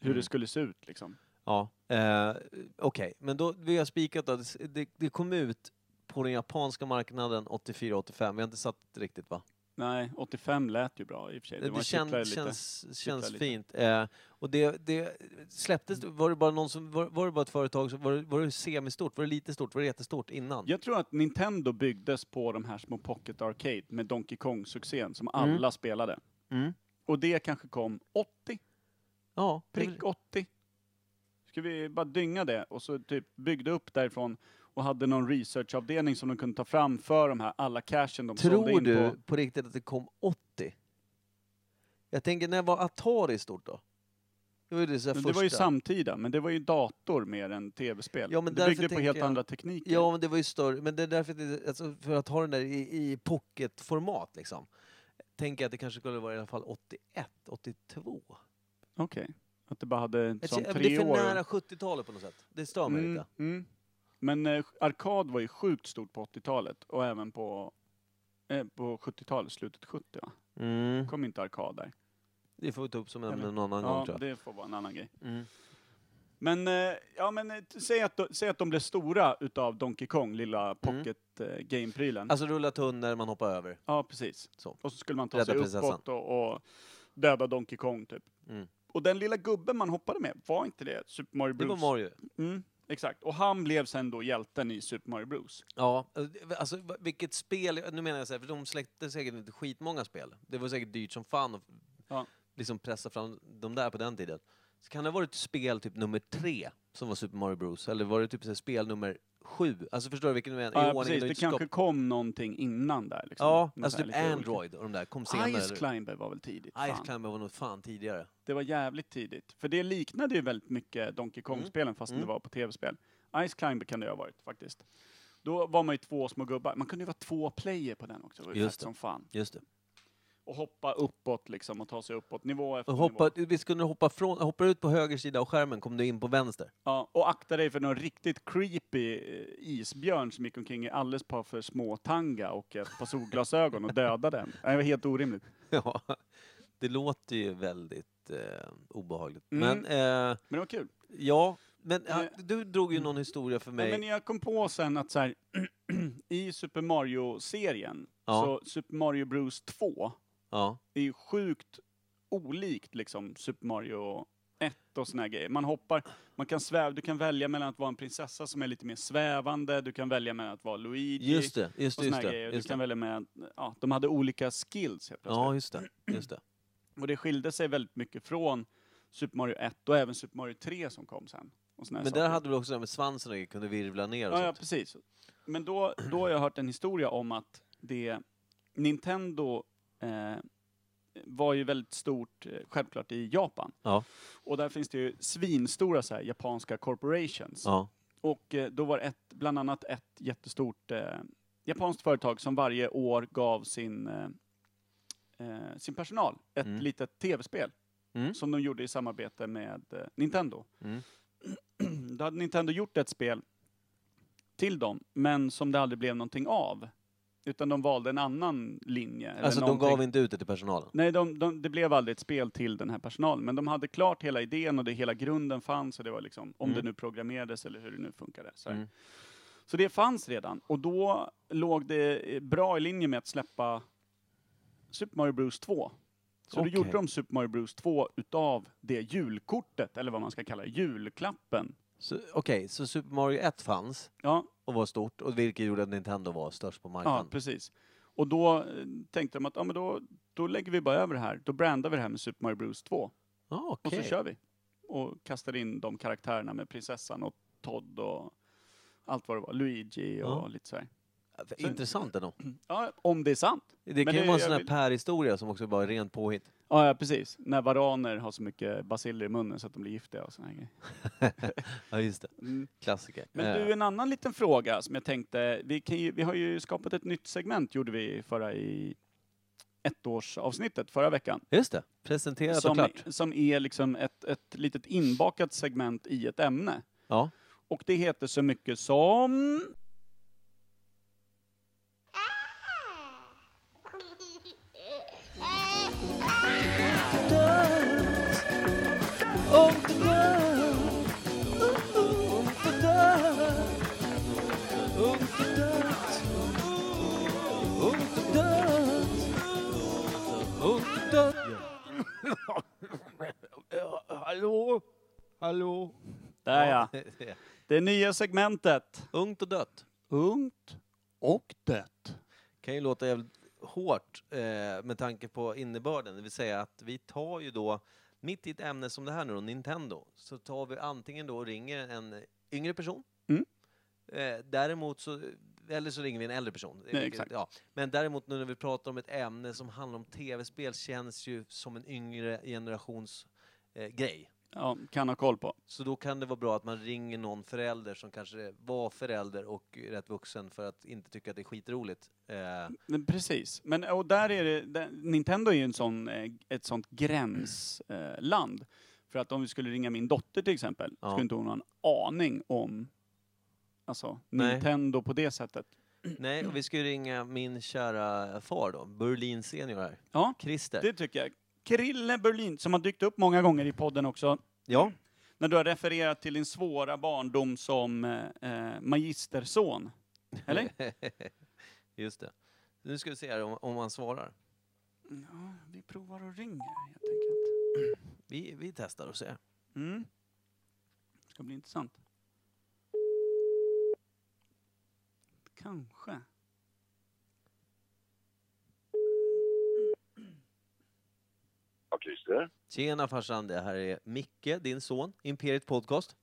hur Mm. det skulle se ut liksom. Ja. Eh, Okej, men då vi har spikat. Det, det, det kom ut på den japanska marknaden 84-85. Vi har inte satt riktigt va? Nej, 85 lät ju bra i och för sig. Det, var kän, känns, känns lite. fint. Eh, och det, det släpptes, var det bara någon som, var, var det bara ett företag, som, var, det, var det semistort, var det lite stort, var det jättestort innan? Jag tror att Nintendo byggdes på de här små Pocket Arcade med Donkey Kong-succén som Mm. alla spelade. Mm. Och det kanske kom 80, Ja, det prick 80. Ska vi bara dynga det och så typ byggde upp därifrån och hade någon researchavdelning som de kunde ta fram för de här alla cashen de sålde Tror in du på. på riktigt att det kom 80? Jag tänker, när var Atari stort då? Det var ju det, så här Men det var ju samtida, men det var ju dator mer än tv-spel. Ja, men det därför byggde på tänker helt jag- andra tekniker. Ja, men det var ju större. Men det är därför, det, alltså, för att ha den där i, i pocketformat liksom. Tänker jag att det kanske skulle vara i alla fall 81, 82. Okej. Att det bara hade Jag känner- tre det är för år. nära 70-talet på något sätt. Det stör mig Mm, lite. mm. Men eh, arkad var ju sjukt stort på 80-talet och även på, eh, på 70-talet, slutet 70 va? Mm. Kom inte arkad där. Det får vi ta upp som Eller? en annan gång Ja, tror jag. det får vara en annan grej. Mm. Men, eh, ja men eh, säg att, de- säg att de blev stora utav Donkey Kong, lilla pocket eh, game-prylen. Mm. Alltså rulla tunnor, man hoppar över. ja, precis. Så. Och så skulle man ta Rädda sig prinsessan. uppåt och, och döda Donkey Kong typ. Mm. Och den lilla gubben man hoppade med, var inte det Super Mario Det Bros? var Mario. Mm, exakt. Och han blev sen då hjälten i Super Mario Bros. Ja, alltså vilket spel, nu menar jag så här, för de släppte säkert inte skitmånga spel. Det var säkert dyrt som fan att Ja. liksom pressa fram de där på den tiden. Så kan det ha varit spel typ nummer tre som var Super Mario Bros? Eller var det typ så här, spel nummer sju? Alltså förstår du vilken du menar? Ja, ordningen precis. Det inte stopp. kanske kom någonting innan där. Liksom. Ja, Något alltså så typ. Android och de där kom senare. Ice? Climber var väl tidigt? Ice fan. Climber var nog fan tidigare. Det var jävligt tidigt. För det liknade ju väldigt mycket Donkey Kong-spelen fast Mm. det var på tv-spel. Ice Climber kan det ju ha varit faktiskt. Då var man ju två små gubbar. Man kunde ju vara två player på den också. Det var ju Just det. som fan. Just det. Och hoppa uppåt liksom och ta sig uppåt nivå efter Och hoppa, nivå. visst kunde du hoppa från, hoppar ut på höger sida av skärmen kom du in på vänster. Ja, och akta dig för någon riktigt creepy eh, isbjörn som gick omkring i alldeles par för små tanga och ett par solglasögon och dödade den. Det var helt orimligt. Ja, det låter ju väldigt eh, obehagligt. Mm. Men eh, Men det var kul. ja, men ja, Eh, du drog ju någon historia för Ja, mig. men jag kom på sen att så här, i Super Mario-serien, Ja. så Super Mario Bros 2 Ja, är ju sjukt olikt liksom Super Mario 1 och såna här grejer. Man hoppar, man kan sväva, du kan välja mellan att vara en prinsessa som är lite mer svävande, du kan välja mellan att vara Luigi. Just det, just och det, såna just här det. grejer. Du Just kan det. välja mellan, ja, de hade olika skills helt plötsligt. Ja, just det. Just det. Och det skilde sig väldigt mycket från Super Mario 1 och även Super Mario 3 som kom sen. Och såna här Men saker. där hade du också det här med svansen och kunde virvla ner och Ja, ja, sånt. precis. Men då, då har jag hört en historia om att det Nintendo var ju väldigt stort, eh, självklart, i Japan. Ja. Och där finns det ju svinstora så här, japanska corporations. Ja. Och eh, då var ett, bland annat ett jättestort eh, japanskt företag som varje år gav sin, eh, eh, sin personal ett Mm. litet tv-spel. Mm. Som de gjorde i samarbete med eh, Nintendo. Mm. Då hade Nintendo gjort ett spel till dem, men som det aldrig blev någonting av. Utan de valde en annan linje. eller Alltså de gav inte ut det till personalen? Nej, de, de, det blev aldrig ett spel till den här personalen, men de hade klart hela idén och det hela grunden fanns och det var liksom, om Mm. det nu programmerades eller hur det nu funkade. Så. Mm. så det fanns redan, och då låg det eh, bra i linje med att släppa Super Mario Bros 2. Så Okej. då gjorde de Super Mario Bros 2 utav det julkortet, eller vad man ska kalla det, julklappen. Okej, så Super Mario 1 fanns Ja, och var stort, och vilket gjorde att Nintendo var störst på ja marknaden? precis. Och då eh, tänkte de att, ja men då, då lägger vi bara över det här. Då brandar vi det här med Super Mario Bros 2. Ja, Och okej. så kör vi. Och kastar in de karaktärerna med prinsessan och Todd och allt vad det var. Luigi och Ja. lite så här. Intressant ändå. Ja, om det är sant. Det Men kan ju vara en sån här vill- Per-historia som också bara är rent påhitt. Ja, ja, precis. När varaner har så mycket basiller i munnen så att de blir giftiga och såna här grejer. Ja, just det. Mm. Klassiker. Men du, en annan liten fråga som jag tänkte. Vi, kan ju, vi har ju skapat ett nytt segment, gjorde vi förra i ettårsavsnittet förra veckan. Just det. Presenterat och Som, klart. som är liksom ett, ett litet inbakat segment i ett ämne. Ja. Och det heter så mycket som... Hallå? Hallå? Där ja. Det nya segmentet. Ungt och dött. Ungt och dött. kan ju låta jävligt hårt eh, med tanke på innebörden. Det vill säga att vi tar ju då, mitt i ett ämne som det här nu då, Nintendo, så tar vi antingen då och ringer en yngre person. Mm. Eh, däremot så, eller så ringer vi en äldre person. Nej. Ja. Men däremot nu när vi pratar om ett ämne som handlar om tv-spel känns ju som en yngre generations eh, grej. Ja, kan ha koll på. Så då kan det vara bra att man ringer någon förälder som kanske var förälder och rätt vuxen för att inte tycka att det är skitroligt. Eh, Men precis. Men och där är det, där, Nintendo är ju en sån, eh, ett sånt gränsland. Land. För att om vi skulle ringa min dotter till exempel, Ja. skulle inte hon ha en aning om alltså, Nej. Nintendo på det sättet. Nej, och vi ska ju ringa min kära far då, Berlin senior här. Ja, Christer. det tycker jag. Krille Berlin, som har dykt upp många gånger i podden också, Ja, när du har refererat till din svåra barndom som eh, eh, magisterson. Eller? just det. Nu ska vi se här om, om han svarar. Ja, vi provar och ringer helt enkelt. Vi, vi testar och ser. Mm. Det ska bli intressant. Kanske. Ja, Christer. Tjena farsan, det här är Micke, din son, Imperiet Podcast.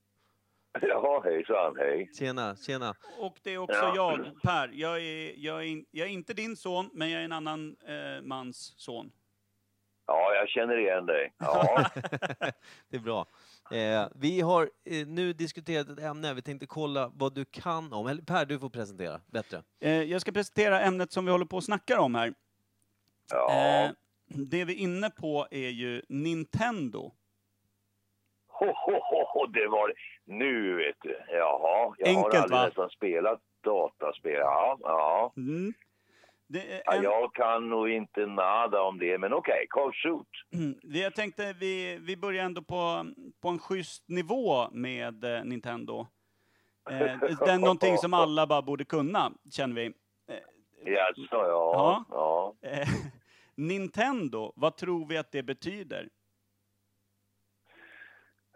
Ja, hejsan, hej. Tjena, tjena. Och det är också Ja. jag, Per. Jag är, jag, är in, jag är inte din son, men jag är en annan eh, mans son. Ja, jag känner igen dig. Ja, det är bra. Eh, vi har eh, nu diskuterat ett ämne, vi tänkte kolla vad du kan om. Eller Per, du får presentera bättre. Eh, jag ska presentera ämnet som vi håller på att snacka om här. ja. Eh, det vi är inne på är ju Nintendo. Ho, ho, ho, ho, det var det. Nu vet du. Jaha, jag Enkelt, har aldrig va? nästan spelat dataspel. Ja, ja. Mm. Är ja. en, Jag kan nog inte nada om det, men okej, okay, shoot. Mm, vi- Jag tänkte vi, vi börjar ändå på, på en schysst nivå med eh, Nintendo. Eh, det är någonting som alla bara borde kunna, känner vi. Jaså, ja. ja. Eh, Nintendo, vad tror vi att det betyder?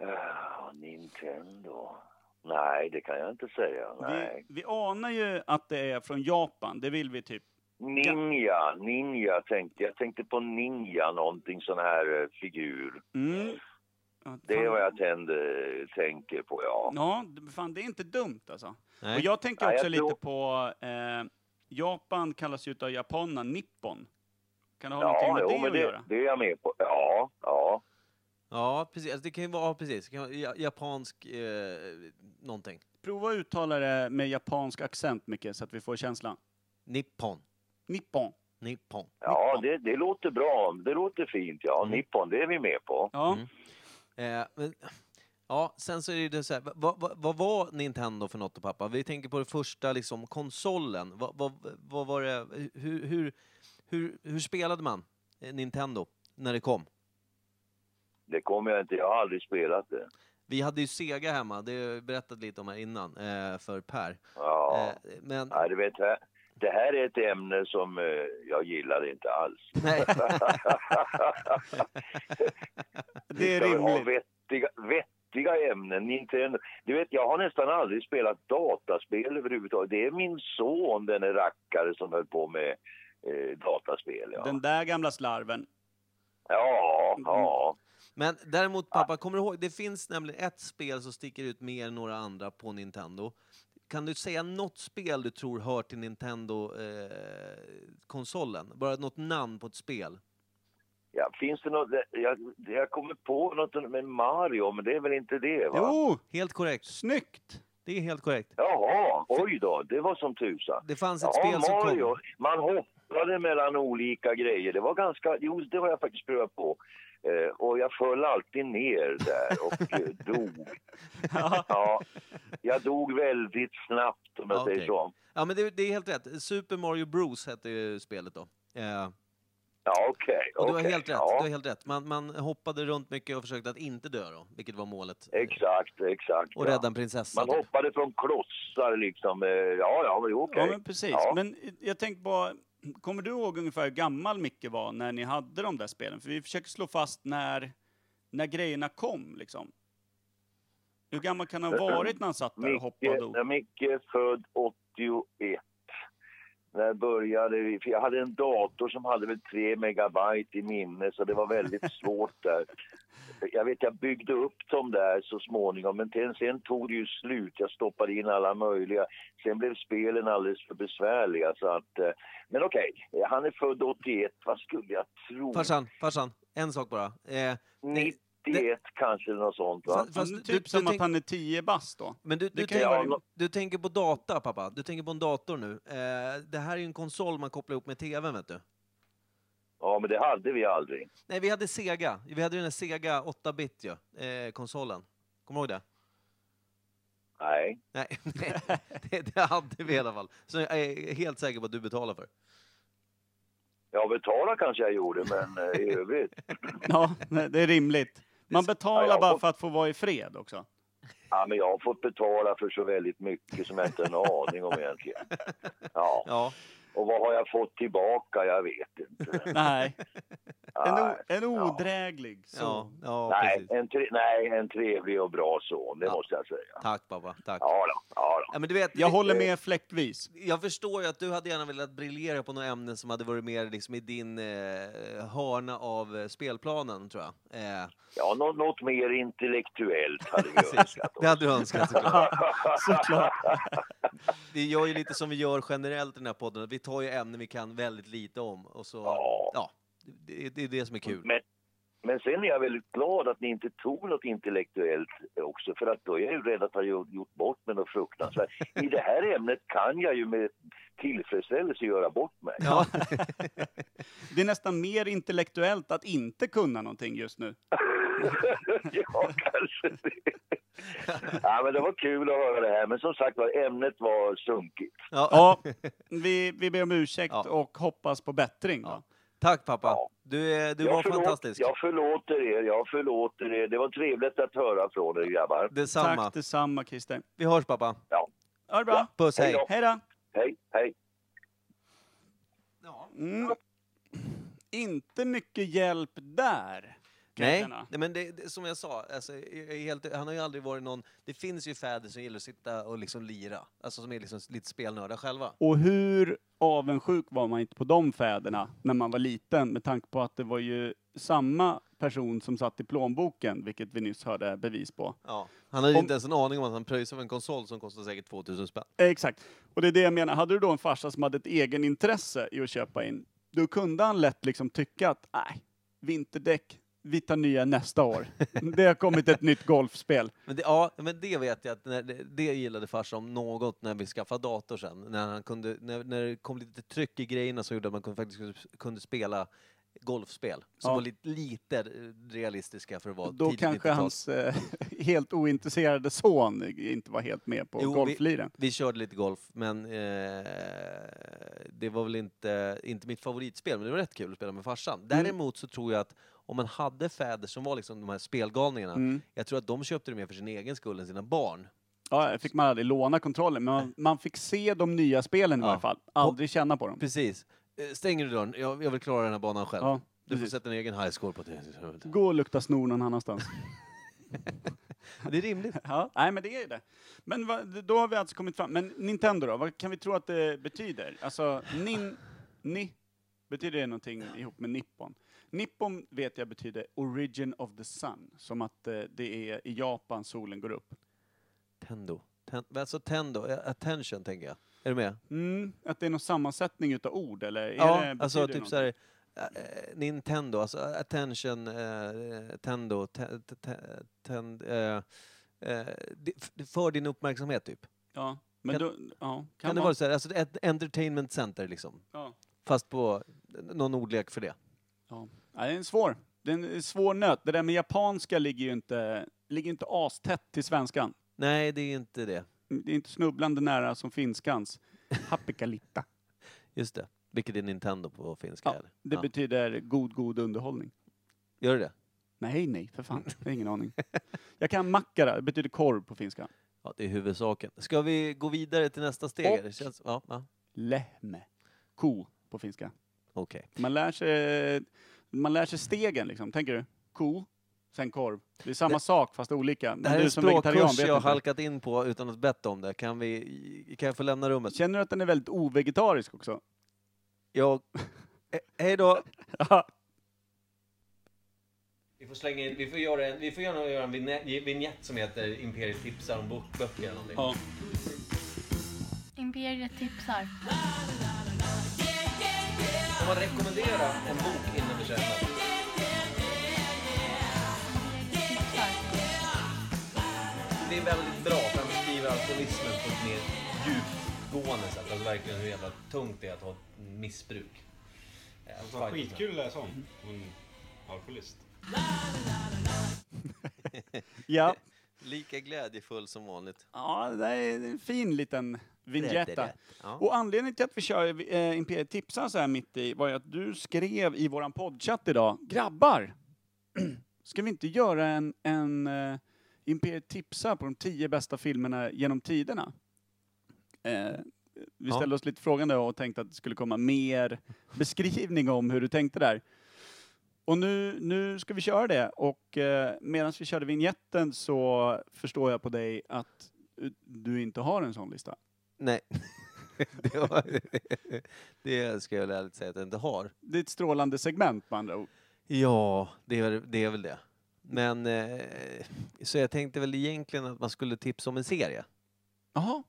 Eh, Nintendo. Nej, det kan jag inte säga. Vi, vi anar ju att det är från Japan, det vill vi typ. Ninja, Ninja tänkte jag. tänkte på Ninja, någonting sån här eh, figur. Mm. Ja, Det är fan. vad jag tänder, tänker på, ja. Ja, det- fan det är inte dumt alltså. Nej. Och jag tänker Nej, också jag lite tror- på, eh, Japan kallas ju utav japanerna Nippon. Kan det ha Ja, någonting med jo, det men att det, göra? det är jag med på. Ja, ja. Ja, precis. Alltså, det kan ju vara, ja, precis. Det kan vara ja- japansk eh, någonting. Prova att uttala det med japansk accent, Micke, så att vi får känslan. Nippon. Nippon. Nippon. Ja, det, det låter bra. Det låter fint, ja. Mm. Nippon, det är vi med på. Ja. Mm. Eh, men, ja, sen så är det så här, vad, vad, vad var Nintendo för något pappa? Vi tänker på den första liksom, konsolen. Vad, vad, vad var det, hur, hur, hur, hur spelade man eh, Nintendo när det kom? Det kommer jag inte, jag har aldrig spelat det. Vi hade ju Sega hemma, det berättat lite om här innan, eh, för Per. Ja. Eh, men, Nej, du vet, här, det här är ett ämne som eh, jag gillar inte alls. nej, Det är rimligt. vettiga, vettiga ämnen. Nintendo. Du vet, jag har nästan aldrig spelat dataspel överhuvudtaget. Det är min son, den är rackare, som höll på med eh, dataspel. Ja, Den där gamla slarven. ja. ja. men däremot pappa, kommer du ihåg, det finns nämligen ett spel som sticker ut mer än några andra på Nintendo. Kan du säga något spel du tror hör till Nintendo-konsolen? Bara något namn på ett spel? ja. Finns det något? Jag, jag kommer på något med Mario, men det är väl inte det? va? Jo, Helt korrekt. snyggt! Det är helt korrekt. Jaha, oj då, det var som tusan. Det fanns ett Ja, spel som Mario. kom. Man hoppade mellan olika grejer. Det var ganska, jo det har jag faktiskt prövat på. Eh, och jag föll alltid ner där och eh, dog. Ja. Ja, jag dog väldigt snabbt om jag Ja, säger så. Ja, men det, det är helt rätt. Super Mario Bros hette ju spelet då. Eh, Ja, okej. och du har helt rätt. Ja, Du har helt rätt. Man, man hoppade runt mycket och försökte att inte dö då, vilket var målet. exakt, exakt. Och ja. rädda en prinsessa. Man hoppade från klossar liksom. Ja, ja, men okej. Ja, men precis. Ja. Men jag tänkte på, kommer du ihåg ungefär hur gammal Micke var när ni hade de där spelen? För vi försöker slå fast när, när grejerna kom, liksom. Hur gammal kan han ha varit när han satt där och hoppade och? Micke är född 81. När började vi? För jag hade en dator som hade väl 3 megabyte i minne så det var väldigt svårt där. Jag vet jag byggde upp dem där så småningom men sen, sen tog det ju slut. Jag stoppade in alla möjliga. Sen blev spelen alldeles för besvärliga så att... eh, Men okej, han är född 81. Vad skulle jag tro? Farsan, farsan, en sak bara. Eh, 91 kanske något sånt va? Fast- Fast du- typ du som tänk- att han är 10 bast då. men du, du, Det kan ju tänk, vara- du tänker på data, pappa. Du tänker på en dator nu. Eh, det här är ju en konsol man kopplar ihop med tvn, vet du. Ja men det hade vi aldrig. Nej, vi hade Sega. Vi hade ju den här Sega 8-bit ju, eh, konsolen. Kommer du ihåg det? Nej. Nej, det, det hade vi i alla fall. Så jag är helt säker på att du betalar för. Ja, betala kanske jag gjorde, men eh, i övrigt. Ja, det är rimligt. Man betalar Ja, bara får- för att få vara i fred också. Ja, men jag har fått betala för så väldigt mycket som jag inte har en aning om egentligen. Ja, Ja, och vad har jag fått tillbaka? Jag vet inte. Nej, en, o, Nej, en ja. odräglig ja, son. ja Nej, precis. en tre, nej, en trevlig och bra son, det Ja. måste jag säga. Tack pappa, tack. Ja, då, ja, då. Ja, men du vet, Jag vi- håller med fläktvis. Jag förstår ju att du hade gärna velat briljera på några ämnen som hade varit mer liksom i din eh, hörna av eh, spelplanen, tror jag. Eh, Ja, något, något mer intellektuellt hade vi önskat Det hade du önskat såklart. Såklart. Vi gör ju lite som vi gör generellt i den här podden, vi tar ju ämnen vi kan väldigt lite om och så, Ja. ja, det, det är det som är kul. Men, men sen är jag väldigt glad att ni inte tog något intellektuellt också, för att då är jag ju rädd att ha gjort gjort bort mig något fruktansvärt. I det här ämnet kan jag ju med tillfredsställelse göra bort mig. Ja, Det är nästan mer intellektuellt att inte kunna någonting just nu. ja, kanske det. Ja, men det var kul att höra det här, men som sagt var, ämnet var sunkigt. ja. Ja, vi, vi ber om ursäkt Ja. och hoppas på bättring. Ja. Tack pappa, Ja. du, är, du Jag var förlåt- fantastisk. Jag förlåter er, jag förlåter er. Det var trevligt att höra från er grabbar. Detsamma. Tack detsamma Christer. Vi hörs pappa. Ha det bra. Puss, Hej hej. då. Hej då. Hej, hej. Mm. Inte mycket hjälp där, Nej, men det, det, som jag sa, alltså, jag är helt, han har ju aldrig varit någon... Det finns ju fäder som gillar att sitta och liksom lira. Alltså som är liksom lite spelnördar själva. Och hur avundsjuk var man inte på de fäderna när man var liten med tanke på att det var ju samma person som satt i plånboken, vilket vi nyss hörde bevis på. Ja. Han hade Om- inte ens en aning om att han pröjsade för en konsol som kostar säkert 2000 spänn. Exakt. Och det är det jag menar, hade du då en farsa som hade ett egen intresse i att köpa in, då kunde han lätt liksom tycka att, nej, vinterdäck, vi tar nya nästa år. Det har kommit ett nytt golfspel. Men det, ja, men det vet jag att när det, det gillade farsan om något när vi skaffade dator sen. När, han kunde, när, när det kom lite tryck i grejerna så gjorde att man kunde, faktiskt kunde, kunde spela golfspel som Ja. var lite, lite realistiska för att vara Då kanske 90-tal. hans eh, helt ointresserade son inte var helt med på Jo, vi- golfliren. Vi körde lite golf, men eh, det var väl inte, inte mitt favoritspel, men det var rätt kul att spela med farsan. Däremot så tror jag att om man hade fäder som var liksom de här spelgalningarna, Mm. jag tror att de köpte det mer för sin egen skull än sina barn. Ja, fick man aldrig låna kontrollen, men man, man fick se de nya spelen i Ja. alla fall. Aldrig känna på dem. Precis. Eh, Stänger du dörren? Jag, jag vill klara den här banan själv. Ja, du får precis. sätta en egen high score på det. Gå och lukta snor någon annanstans. Det är rimligt. Ja, nej men det är ju det. Men vad, då har vi alltså kommit fram. Men Nintendo då, vad kan vi tro att det betyder? Alltså, nin, ni, betyder det någonting ihop med Nippon? Nippon vet jag betyder origin of the sun, som att eh, det är i Japan solen går upp. Tendo. Ten, alltså Tendo, eh, attention tänker jag. Är du med? Mm, att det är någon sammansättning utav ord, eller? Är Ja, det, alltså typ såhär, eh, Nintendo, alltså attention, eh, Tendo, te, te, te, tend, eh, eh, för din uppmärksamhet typ. Ja, men kan- då, ja, Kan, det vara såhär, alltså ett entertainment center liksom? Ja. Fast på någon ordlek för det. Ja. Ja, det är en svår. Det är en svår nöt. Det där med japanska ligger ju inte, ligger inte astätt till svenskan. Nej, det är inte det. Det är inte snubblande nära som finskans. Happikalitta. Just det. Vilket är Nintendo på finska? Ja, eller? det Ja. betyder god, god underhållning. Gör det det? Nej, nej, för fan. Jag har ingen aning. Jag kan mackara, det betyder korv på finska. Ja, det är huvudsaken. Ska vi gå vidare till nästa steg? Och- Det känns, ja, ja. Lehme. Ko på finska. okej. Man lär sig, man lär sig stegen liksom. Tänker du? Ko, sen korv. Det är samma Det- sak fast olika. Men Det här är en språkkurs jag har halkat in på utan att betta om det. Kan, vi, kan jag få lämna rummet? Känner du att den är väldigt ovegetarisk också? Jag... Eh, hej då! Ja. Vi får slänga in, vi får göra en, vi får göra en vignett som heter Imperiet tipsar om bok, böcker eller någonting. ja. Imperiet tipsar. Om man rekommenderar en bok innan vi Det är väldigt bra för han beskriver alkoholismen på ett mer djupgående sätt. Alltså verkligen hur jävla tungt det är att ha ett missbruk. Eh, var fight- skitkul att läsa om. Hon alkoholist. ja. Lika glädjefull som vanligt. Ja, det är en fin liten vignetta. Ja. Och anledningen till att vi kör eh, Imperiet tipsar så här mitt i var ju att du skrev i våran poddchatt idag, grabbar, ska vi inte göra en, en eh, Imperiet tipsar på de tio bästa filmerna genom tiderna? Eh, vi Ja. ställde oss lite frågande och tänkte att det skulle komma mer beskrivning om hur du tänkte där. Och nu, nu ska vi köra det och eh, medan vi körde vignetten så förstår jag på dig att du inte har en sån lista. Nej. det, ska jag ärligt säga att jag inte har. Det är ett strålande segment med andra ord. Ja, det är, det är väl det. Men eh, så jag tänkte väl egentligen att man skulle tipsa om en serie Jaha.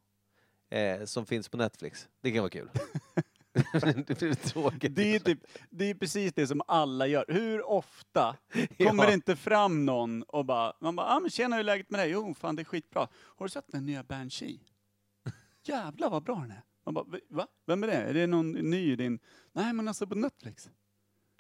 eh, som finns på Netflix. Det kan vara kul. det blir tråkigt. Det är, typ, det är precis det som alla gör. Hur ofta kommer Ja. det inte fram någon och bara, man bara, ah, men tjena hur är läget med dig? Jo, fan det är skitbra. Har du sett den nya Banshee? Jävlar vad bra den är. Man bara, "V- va? Vem är det? Är det någon ny i din? Nej men alltså på Netflix.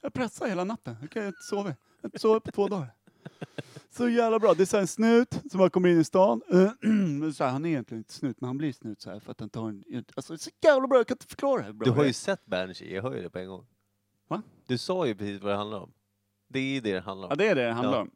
Jag pressar hela natten. Jag kan ju inte sova. Jag har inte sovit på två dagar. Så jävla bra. Det är så en snut som bara kommer in i stan. Så här, han är egentligen inte snut, men han blir snut så här för att han tar en... Alltså det så jävla bra, jag kan inte förklara hur bra Du har det ju sett Banshee, jag hör ju det på en gång. Va? Du sa ju precis vad det handlar om. Det är ju det det handlar Ja, om. det är det det handlar Ja. om.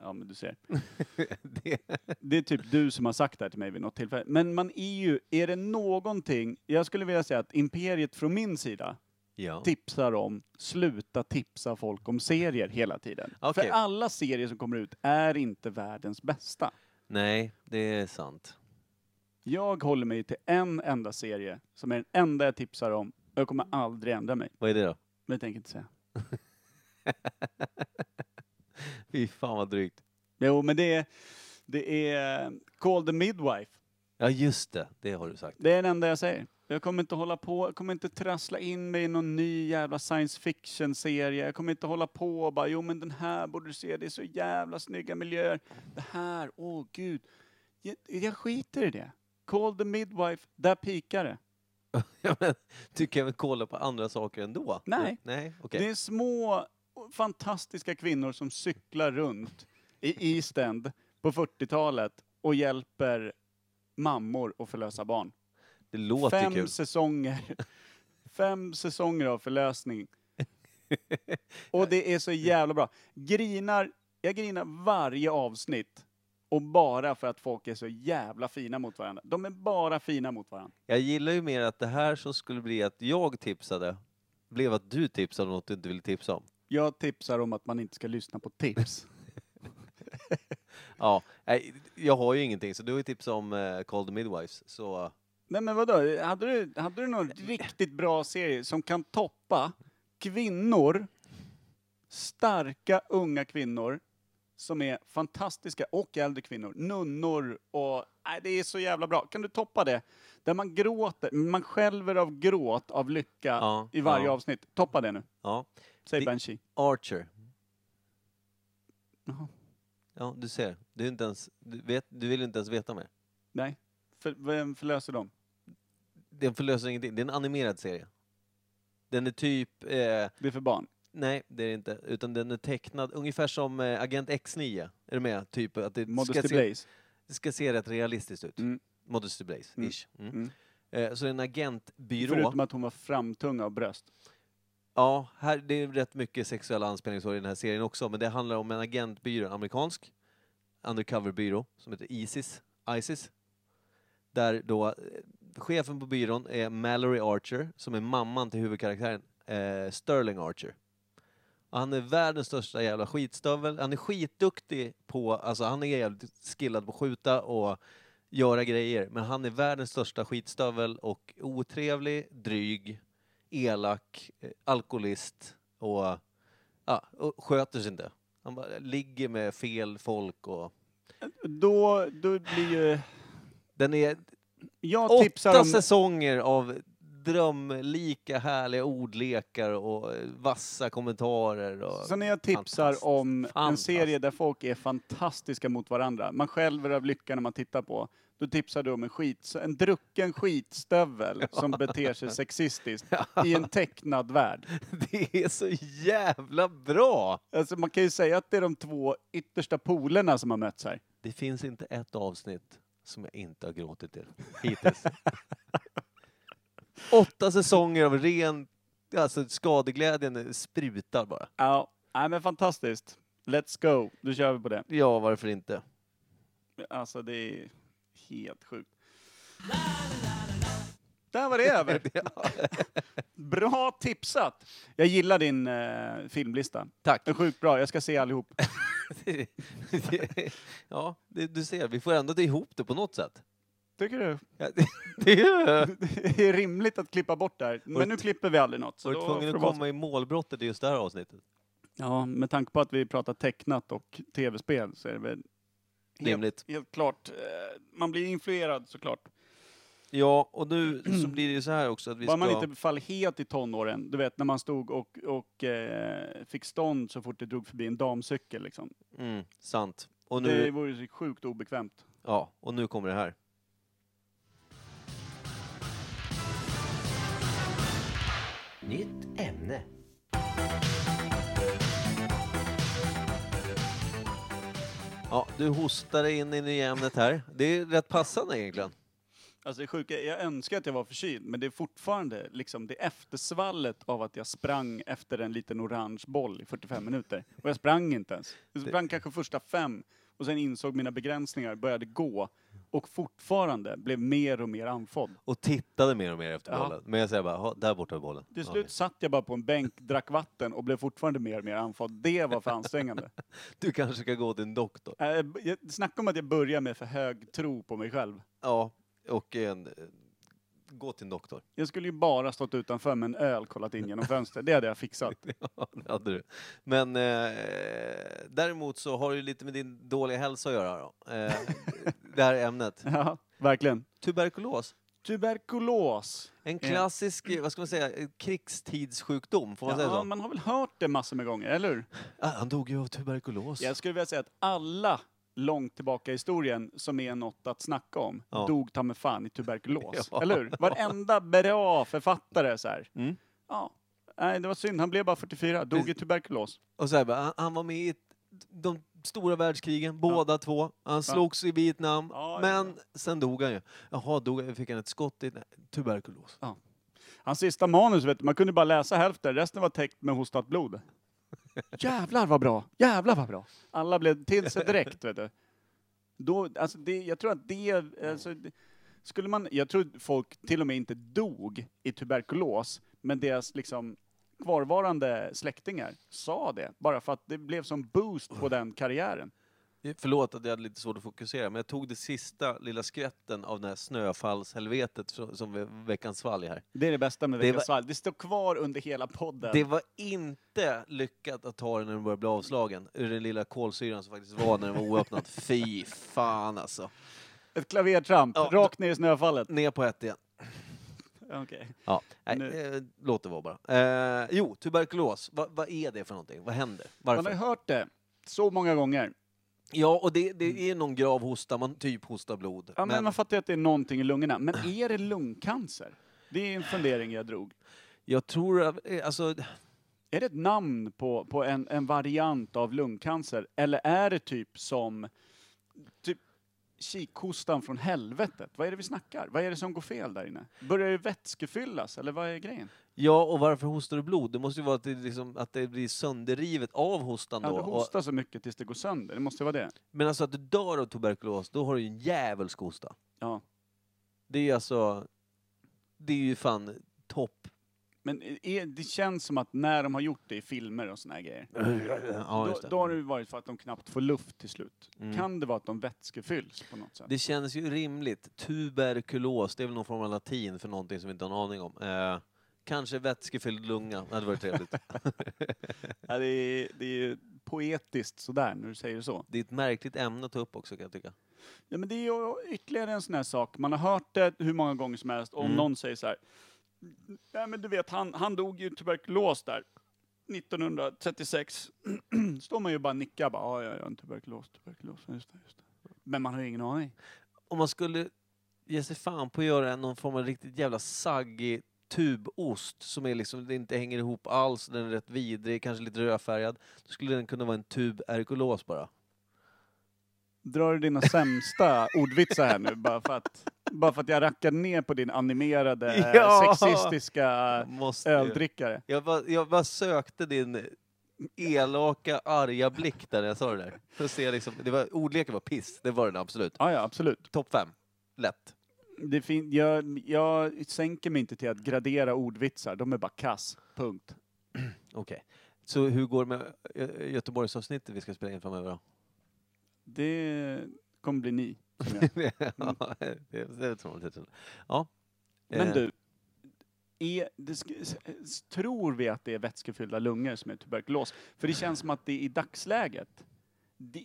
Ja, men du ser. det, Det är typ du som har sagt det här till mig vid något tillfälle. Men man är ju, är det någonting, jag skulle vilja säga att imperiet från min sida, Ja. tipsar om sluta tipsa folk om serier hela tiden. Okej. För alla serier som kommer ut är inte världens bästa. Nej, det är sant. Jag håller mig till en enda serie som är den enda jag tipsar om. och Jag kommer aldrig ändra mig. Vad är det då? Men jag tänker inte säga. Fy fan vad drygt. Jo, men det är, det är Call the Midwife. Ja, just det. Det har du sagt. Det är det enda jag säger. Jag kommer inte hålla på, jag kommer inte trassla in mig i någon ny jävla science fiction-serie. Jag kommer inte hålla på och bara, jo men den här borde du se, det är så jävla snygga miljöer. Det här, åh gud. Jag, jag skiter i det. Call the Midwife, där pikar det. Ja, men, du kan väl kolla på andra saker ändå? Nej. Nej, okej. Det är små, fantastiska kvinnor som cyklar runt i East End på 40-talet och hjälper mammor att förlösa barn. Det låter Fem kul. säsonger. Fem säsonger av förlösning. Och det är så jävla bra. Grinar, jag grinar varje avsnitt. Och bara för att folk är så jävla fina mot varandra. De är bara fina mot varandra. Jag gillar ju mer att det här som skulle bli att jag tipsade, blev att du tipsade om något du inte ville tipsa om. Jag tipsar om att man inte ska lyssna på tips. Ja, nej, jag har ju ingenting, så du har ju tipsat om uh, Call the Midwives, så... Nej men vadå, hade du, hade du någon riktigt bra serie som kan toppa kvinnor, starka unga kvinnor, som är fantastiska, och äldre kvinnor, nunnor och... Nej, det är så jävla bra. Kan du toppa det? Där man gråter, man skälver av gråt, av lycka Ja, i varje ja. avsnitt. Toppa det nu. Ja. Säg Det- Banshee. Archer. Jaha. Ja, du ser. Du, är inte ens, du, vet, du vill inte ens veta mer. Nej. För, vem förlöser dem? Den förlöser ingenting. Det är en animerad serie. Den är typ... Eh, Det är för barn. nej, det är det inte. Utan den är tecknad ungefär som eh, Agent X9. Är du med? Typ att det ska, se, det ska se rätt realistiskt ut. Mm. Modesty Blaze, Mm. Mm. Mm. Eh, så det är en agentbyrå. Förutom att hon var framtunga och bröst. Ja, här, det är rätt mycket sexuella anspelningsår i den här serien också, men det handlar om en agentbyrå, en amerikansk undercoverbyrå som heter ISIS, ISIS. Där då eh, chefen på byrån är Mallory Archer, som är mamman till huvudkaraktären eh, Sterling Archer. Och han är världens största jävla skitstövel. Han är skitduktig på, alltså han är jävligt skillad på att skjuta och göra grejer, men han är världens största skitstövel och otrevlig, dryg, elak, eh, alkoholist och, ja, och sköter sig inte. Han bara ligger med fel folk och... Då, då blir ju... Den är Jag åtta om... säsonger av drömlika härliga ordlekar och eh, vassa kommentarer. Och, Så när jag tipsar om en serie där folk är fantastiska mot varandra, man skälver av lycka när man tittar på, då tipsar du om en, skit, en drucken skitstövel som beter sig sexistiskt i en tecknad värld. Det är så jävla bra! Alltså man kan ju säga att det är de två yttersta polerna som har mötts här. Det finns inte ett avsnitt som jag inte har gråtit till hittills. Åtta säsonger av ren, alltså skadeglädjen sprutar bara. Ja, nej, men fantastiskt. Let's go, då kör vi på det. Ja, varför inte? Alltså det är helt sjukt. Där var det över. Bra tipsat! Jag gillar din eh, filmlista. Tack. Den är sjukt bra, jag ska se allihop. ja, det, du ser, vi får ändå det ihop det på något sätt. Tycker du? Ja, det, det är Det är rimligt att klippa bort det här. Men nu klipper vi aldrig något. Så Var du tvungen att komma i målbrottet i just det här avsnittet? Ja, med tanke på att vi pratar tecknat och tv-spel så är det väl helt, Rimligt. helt klart. eh, Man blir influerad såklart. Ja, och nu så blir det ju så här också att vi Bara ska... man inte faller helt i tonåren. Du vet när man stod och, och eh, fick stånd så fort det drog förbi en damcykel liksom. Mm, sant. Och Det nu, vore så sjukt obekvämt. ja, och nu kommer det här. Nytt ämne. Ja, du hostade in i nya ämnet här. Det är rätt passande egentligen. Alltså det sjuka, jag önskar att jag var förkyld, men det är fortfarande liksom det eftersvallet av att jag sprang efter en liten orange boll i 45 minuter. Och jag sprang inte ens. Jag sprang kanske första fem och sen insåg mina begränsningar, började gå. och fortfarande blev mer och mer andfådd. Och tittade mer och mer efter Ja. bollen. Men jag säger bara, "Ha, där borta är bollen. Till slut satt jag bara på en bänk, drack vatten och blev fortfarande mer och mer andfådd. Det var för ansträngande. Du kanske ska gå till en doktor. Äh, Snacka om att jag börjar med för hög tro på mig själv. Ja, och en, eh, gå till en doktor. Jag skulle ju bara stått utanför med en öl kollat in genom fönstret. Det hade jag fixat. Ja, det hade du. Men eh, däremot så har det lite med din dåliga hälsa att göra då. Eh, det här ämnet. Ja, verkligen. Tuberkulos. Tuberkulos. En klassisk, eh, vad ska man säga, krigstidssjukdom, får man säga Ja, så? man har väl hört det massor med gånger, eller hur? Ah, han dog ju av tuberkulos. Jag skulle vilja säga att alla långt tillbaka i historien som är något att snacka om Ja. dog ta med fan i tuberkulos. Ja. Eller hur? Varenda bra författare så här. Mm. Ja. Nej, det var synd. Han blev bara 44. Dog i tuberkulos. Och så här, bara, han, han var med i ett- de stora världskrigen, båda två. Han slogs i Vietnam, Ja, men sen dog han ju. Jaha, dog fick han ett skott i nej, tuberkulos. Hans sista manus, vet du, man kunde bara läsa hälften. Resten var täckt med hostat blod. Jävlar vad bra! Jävlar vad bra! Alla blev till sig direkt, vet du. Då, alltså det, jag tror att det, alltså, det, skulle man, jag tror folk till och med inte dog i tuberkulos, men deras liksom kvarvarande släktingar sa det, bara för att det blev som boost på den karriären. Förlåt att jag hade lite svårt att fokusera, men jag tog det sista lilla skvätten av det här snöfallshelvetet som, ve- veckans svalg här. Det är det bästa med Det Veckans var- svalg. Det står kvar under hela podden. Det var inte lyckat att ta den när den började bli avslagen, ur den lilla kolsyran som faktiskt var när den var oöppnad. Fy fan alltså. Ett klavertramp, Ja, rakt ner i snöfallet. Ner på ett igen. Okej. Ja, nej, Nu- eh, låt det vara bara. Eh, jo, tuberkulos. Va, vad är det för någonting? Vad händer? Man Varför? har ju hört det så många gånger. Ja, och det, det är någon grav hosta, man typ hostar blod. Ja, men man fattar ju att det är någonting i lungorna. Men är det lungcancer? Det är en fundering jag drog. jag tror att, eh, alltså, Är det ett namn på, på en, en variant av lungcancer? Eller är det typ som typ kikhostan från helvetet? Vad är det vi snackar? Vad är det som går fel där inne? Börjar det vätskefyllas, eller vad är grejen? Ja, och varför hostar du blod? Det måste ju vara att det, liksom, att det blir sönderrivet av hostan Ja, då. du Och- hostar så mycket tills det går sönder. Det måste vara det. Men alltså att du dör av tuberkulos, då har du ju en djävulsk hosta. Ja. Det är ju alltså, det är ju fan topp. Men är, det känns som att när de har gjort det i filmer och såna här grejer, Ja, då, just det. då har det ju varit för att de knappt får luft till slut. Mm. Kan det vara att de vätskefylls på något sätt? Det känns ju rimligt. Tuberkulos, det är väl någon form av latin för någonting som vi inte har en aning om. Eh, kanske vätskefylld lunga, det hade varit trevligt. Ja, det, är, det är ju poetiskt sådär när du säger så. det är ett märkligt ämne att ta upp också kan jag tycka. Ja, men det är ju ytterligare en sån här sak. Man har hört det hur många gånger som helst. Om Mm. någon säger så här. Nej, men du vet, han, han dog ju tuberkulos där. 1936. Står man ju bara och nickar. Bara, ja, ja, ja, tuberkulos, tuberkulos. Just det, just det. Men man har ju ingen aning. Om man skulle ge sig fan på att göra någon form av riktigt jävla saggig tubost som är liksom, det inte hänger ihop alls, den är rätt vidrig, kanske lite rödfärgad. Då skulle den kunna vara en tuberkulos bara. Drar du dina sämsta ordvitsar här nu? Bara för att, bara för att jag rackar ner på din animerade Ja! sexistiska Måste ju. öldrickare. Jag bara, jag bara sökte din elaka, arga blick där när jag sa det där. För att se liksom, det var, ordleken var piss, det var den absolut. Ja, ja, absolut. Topp fem. Lätt. Det fin- jag, jag sänker mig inte till att gradera ordvitsar. De är bara kass. Punkt. Okej. Så hur går det med Gö- Göteborgsavsnittet vi ska spela in framöver då? Det kommer bli ni. som ja, det, det tror jag. Ja. Men Eh, du, är, det, sk- s- s- tror vi att det är vätskefyllda lungor som är tuberkulos? För det känns som att det i dagsläget, det,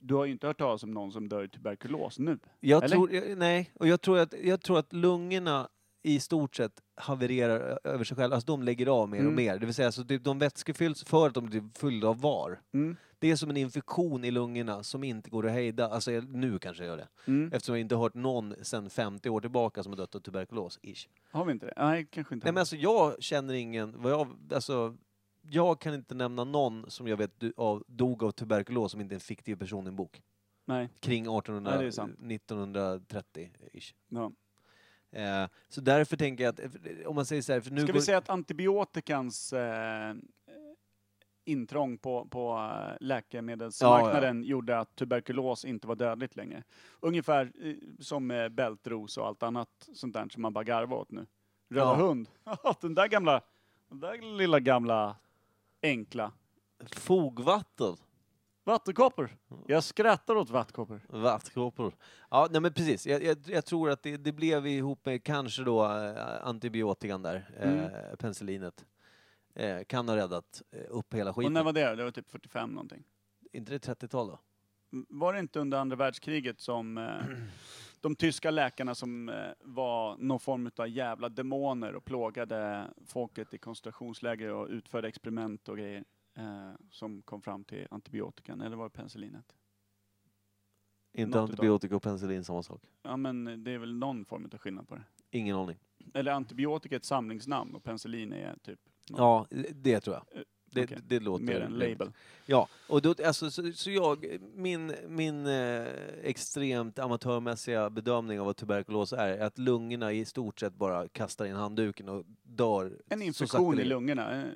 du har ju inte hört talas om någon som dör i tuberkulos nu. Jag Eller? tror, jag- nej, och jag tror, att, jag tror att lungorna i stort sett havererar över sig själva. Alltså de lägger av mer och Mm. mer. Det vill säga, alltså, typ, de vätskefylls för att de blir fyllda av var. Mm. Det är som en infektion i lungorna som inte går att hejda. Alltså nu kanske jag gör det. Mm. Eftersom jag inte har hört någon sedan 50 år tillbaka som har dött av tuberkulos. Ish. Har vi inte det? Nej, kanske inte. Nej men alltså jag känner ingen, vad jag, alltså, jag kan inte nämna någon som jag vet du- av, dog av tuberkulos som inte är en fiktiv person i en bok. Nej. Kring 1800, Nej, det är sant. 1930-ish. Ja. Eh, så därför tänker jag att, eh, om man säger så här, för nu Ska går, vi säga att antibiotikans eh, intrång på, på eh, läkemedelsmarknaden gjorde att tuberkulos inte var dödligt längre. Ungefär eh, som med bältros och allt annat sånt där som man bara garvar åt nu. Röda Ja. hund. den där gamla, den där lilla gamla enkla. Fogvatten. Vattenkoppor. Jag skrattar åt vattenkoppor. Vattkroppor. Ja, nej men precis. Jag, jag, jag tror att det, det blev ihop med kanske då eh, antibiotikan där, Mm. eh, penicillinet. Eh, kan ha räddat eh, upp hela skiten. Och när var det? Det var typ 45 någonting. inte det 30-tal då? Var det inte under andra världskriget som eh, de tyska läkarna som eh, var någon form av jävla demoner och plågade folket i koncentrationsläger och utförde experiment och grejer eh, som kom fram till antibiotikan, eller var det penicillinet? Inte Något utav- antibiotika och penicillin samma sak. Ja men det är väl någon form av skillnad på det. Ingen aning. Eller antibiotika är ett samlingsnamn och penicillin är typ något Ja, det tror jag. Det, okej. det låter mer en label. Ja, och då, alltså, så, så jag, min, min eh, extremt amatörmässiga bedömning av vad tuberkulos är, är att lungorna i stort sett bara kastar in handduken och dör. En infektion i lungorna. eh,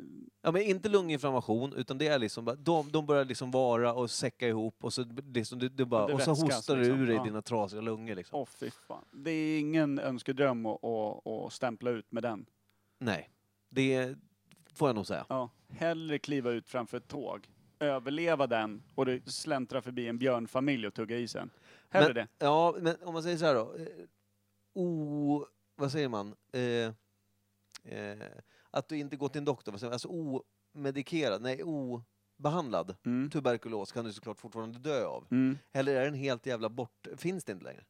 Ja, men inte lunginflammation, utan det är liksom de, de börjar liksom vara och säcka ihop och så, liksom, det, det bara, Det och så hostar det liksom, ur dig ja. dina trasiga lungor liksom. Åh fy fan. Det är ingen önskedröm att, att, att stämpla ut med den. Nej, det får jag nog säga. Ja. Hellre kliva ut framför ett tåg, överleva den och det släntra förbi en björnfamilj och tugga i sen. Hellre Men- det. Ja, men om man säger så här då. eh, O... Vad säger man? Eh, eh, att du inte går till en doktor, vad säger man? alltså omedikerad, nej obehandlad Mm. tuberkulos kan du såklart fortfarande dö av. Mm. Eller är den helt jävla bort... Finns det inte längre?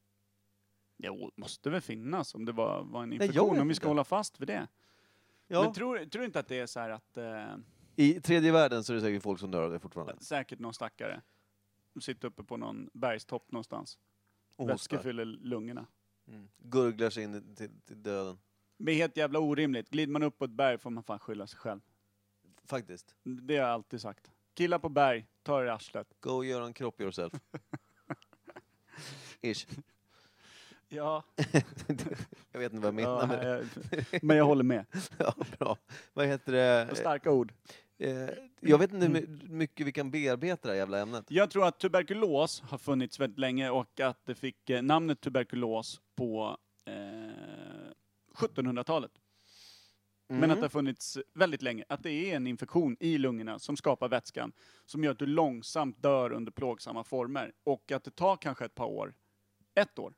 Jo, måste väl finnas om det var, var en infektion, vet om vi ska hålla fast vid det. Ja. Men tror, tror du inte att det är så här att eh, I tredje världen så är det säkert folk som dör av det fortfarande. säkert någon stackare som sitter uppe på någon bergstopp någonstans, Och vätska hostar. fyller lungorna. Mm. Gurglar sig in till, till döden. Det är helt jävla orimligt. Glider man upp på ett berg får man fan skylla sig själv. Faktiskt. Det har jag alltid sagt. Killar på berg, ta er i arslet. Go gör en kropp yourself. Ish. Ja, Jag vet inte vad jag menar ja det. jag, men jag håller med. Ja, bra. Vad heter det? Starka ord. Eh, jag vet inte hur my- mycket vi kan bearbeta det här jävla ämnet. Jag tror att tuberkulos har funnits väldigt länge och att det fick eh, namnet tuberkulos på eh, 1700-talet. Men att det har funnits väldigt länge. Att det är en infektion i lungorna som skapar vätskan som gör att du långsamt dör under plågsamma former. Och att det tar kanske ett par år. Ett år.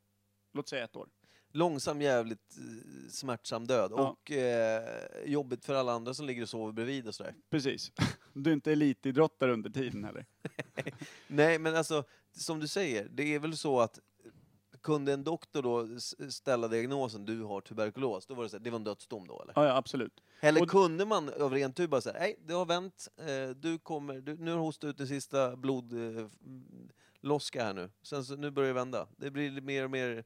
Låt säga ett år. Långsam, jävligt eh, smärtsam död. Ja. Och eh, jobbigt för alla andra som ligger och sover bredvid och sådär. Precis. Du är inte elitidrottare under tiden heller. Nej, men alltså, som du säger, det är väl så att kunde en doktor då s- ställa diagnosen du har tuberkulos, då var det, så här, det var en dödsdom då eller? Ja, ja absolut. Eller Och- kunde man av ren tur bara säga, nej det har vänt, eh, du kommer, du, nu har du hostat ut den sista blodloska här nu, sen så, nu börjar det vända. Det blir mer och mer eh,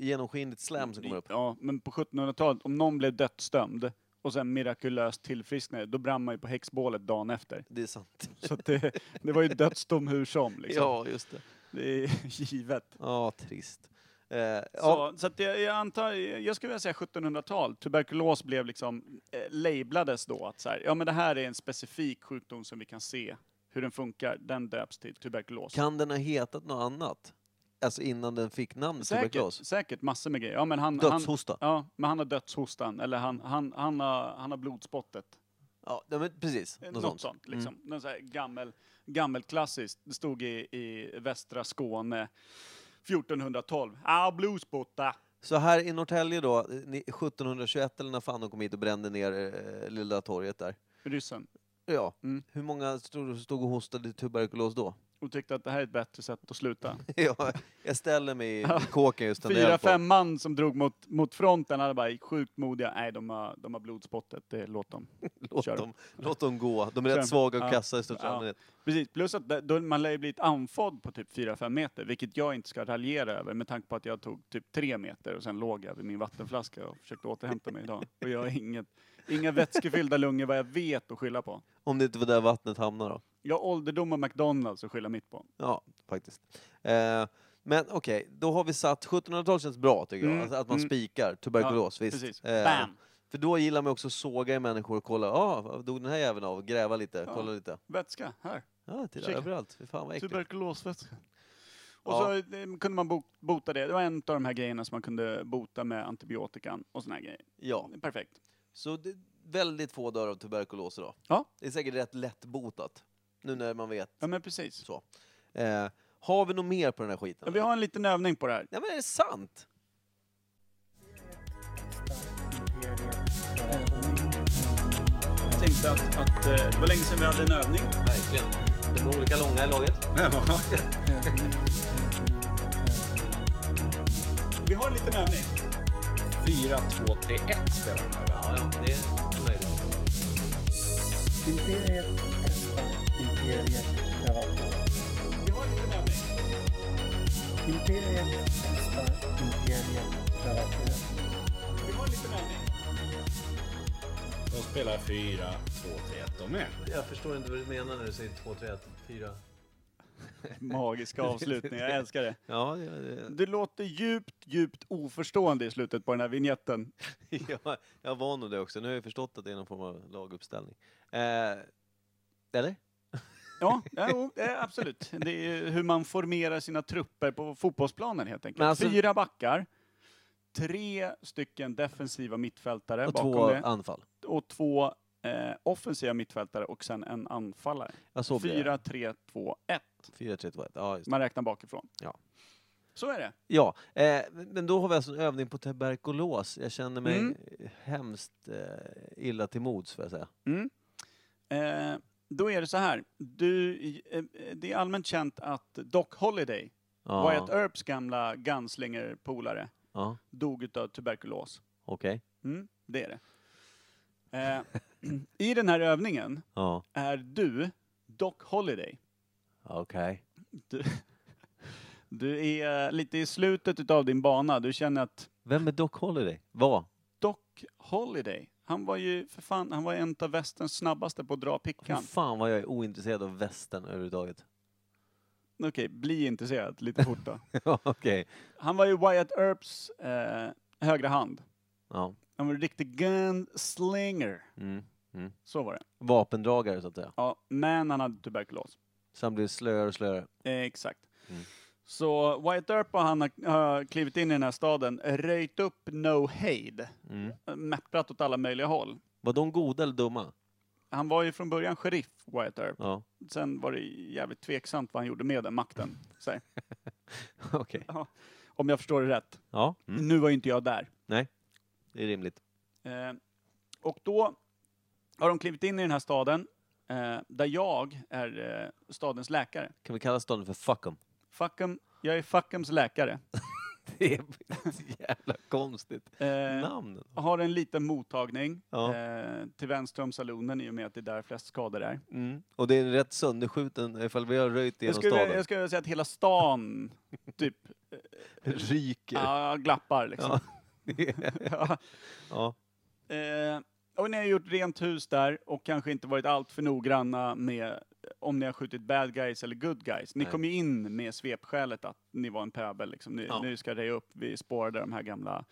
genomskinligt slam som kommer upp. Ja, men på 1700-talet, om någon blev dödsdömd och sen mirakulöst tillfrisknade, då brann man ju på häxbålet dagen efter. Det är sant. Så att det, det var ju dödsdom hur som. Liksom. Ja, just det. Det är givet. Ja, trist. Eh, ja, Så, så att jag, jag antar, jag skulle vilja säga 1700-tal. Tuberkulos blev liksom, eh, lablades då att så här, ja men det här är en specifik sjukdom som vi kan se hur den funkar. Den döps till tuberkulos. kan den ha hetat något annat? Alltså innan den fick namnet tuberkulos? säkert, säkert massor med grejer. Ja, men han, han, Dödshosta? ja, men han har dödshostan, eller han, han, han, har, han har blodspottet. Ja, men precis. Eh, Något, Något sånt. Mm. sånt. liksom. Någon så här gammel, gammelklassiskt. Det stod i, i västra Skåne 1412. Ah, blodsporta. Så här i Norrtälje då, eh, ni- 1721 eller när fan de kom hit och brände ner eh, Lilla torget där. Ryssen. Ja, Mm. hur många stod, stod och hostade tuberkulos då? Och tyckte att det här är ett bättre sätt att sluta. ja, jag ställer mig i kåken just den Fyra, fem man som drog mot, mot fronten hade bara sjukt modiga. Nej, de har, de har blodspottet. Det, låt dem. Låt Kör. dem, låt dem gå. De är Kör. rätt svaga och kassa i största Ja. allmänhet. Precis, plus att det- då, man lär ju blivit andfådd på typ 4-5 meter, vilket jag inte ska raljera över med tanke på att jag tog typ 3 meter och sen låg jag vid min vattenflaska och försökte återhämta mig idag. Och jag har inget, inga vätskefyllda lungor vad jag vet att skylla på. Om det inte var där vattnet hamnar då. Jag ålderdom och McDonalds att skylla mitt på. Ja, faktiskt. Eh, men okej, då har vi satt, 1700-talet känns bra tycker jag. Mm, Alltså, att man mm. spikar tuberkulos, visst. Precis. Eh, Bam! För då gillar man också att såga i människor och kolla, ja, ah, vad dog den här jäveln av? Gräva lite, kolla lite. Vätska, här. Ja, titta Kika. överallt. Fy fan vad äckligt. Tuberkulosvätska. Och Ja. så eh, kunde man bo- bota det. Det var en av de här grejerna som man kunde bota med antibiotikan och såna här grejer. Ja, Perfekt. så det, väldigt få dör av tuberkulos idag. Ja. Det är säkert rätt lättbotat. Nu när man vet. Ja men precis. Så. Eh, har vi något mer på den här skiten? Ja, vi har en liten övning på det här. Ja men är det sant? Jag tänkte att, att eh, det var länge sedan vi hade en övning. Verkligen. De är olika långa i laget. Vi har en liten övning. 4, 2, 3, 1 spelar här. Ja, ja, det är möjligt. Imperiet Imperiet. Imperiet. De spelar 4, 2, 3, 1 de med. Jag förstår inte vad du menar när du säger 2, 3, 1, 4. Magiska avslutning, jag älskar det. Ja, det, det, Du låter djupt, djupt oförstående i slutet på den här vignetten. jag, jag var nog det också. Nu har jag förstått att det är någon form av laguppställning. Eh, eller? Ja, ja absolut. Det är hur man formerar sina trupper på fotbollsplanen helt enkelt. Alltså- Fyra backar, tre stycken defensiva mittfältare Och bakom två det anfall. och två eh, offensiva mittfältare och sen en anfallare. Ja, så blir det. Fyra, tre, två, ett. 4, 3, 2, 1. Ja, just det. Man räknar bakifrån. Ja. Så är det. Ja, eh, men då har vi alltså en övning på tuberkulos. Jag känner mig Mm. hemskt eh, illa till mods, får jag säga. Mm. Eh, då är det så här. Du, eh, det är allmänt känt att Doc Holliday, Ja, Wyatt Earps gamla gunslinger-polare, ja dog av tuberkulos. okej. Mm, det är det. Eh, I den här övningen Ja, är du Doc Holliday. okej. Du, du är lite i slutet av din bana. Du känner att Vem är Doc Holliday? Vad? Doc Holliday, han var ju för fan, han var en av västerns snabbaste på att dra Fy pickan. fan vad jag är ointresserad av västern överhuvudtaget. Okej, bli intresserad lite fort då. Ja, okej. Han var ju Wyatt Earps eh, högra hand. Ja. Han var en riktig gunslinger. Mm. Mm. Så var det. Vapendragare, så att säga. Ja, men han hade tuberkulos. Så han blir slöare och slöare. Eh, exakt. Mm. Så Wyatt Earp och han har, klivit in i den här staden, röjt upp no hejd, Mm. mäpprat åt alla möjliga håll. Var de goda eller dumma? Han var ju från början sheriff, Wyatt Earp. Ja, Sen var det jävligt tveksamt vad han gjorde med den makten. Okej. om jag förstår det rätt. Ja, mm. Nu var ju inte jag där. det är rimligt. Eh, och då har de klivit in i den här staden, eh, där jag är eh, stadens läkare. Kan vi kalla staden för Fuckum? Fuckum, jag är Fuckums läkare. Det är ett jävla konstigt Eh, namn. har en liten mottagning Ja. eh, till vänster om salonen i och med att det är där flest skador är. Mm. Och det är rätt sönderskjuten ifall vi har röjt Jag skulle, staden. jag skulle säga att hela stan typ Ryker. ja, glappar liksom. Ja. ja. Eh, och ni har gjort rent hus där och kanske inte varit allt för noggranna med om ni har skjutit bad guys eller good guys. Ni Nej. kom ju in med svepskälet att ni var en pöbel. Liksom. Ni, Ja. Nu ska det upp. Vi spårade de här gamla,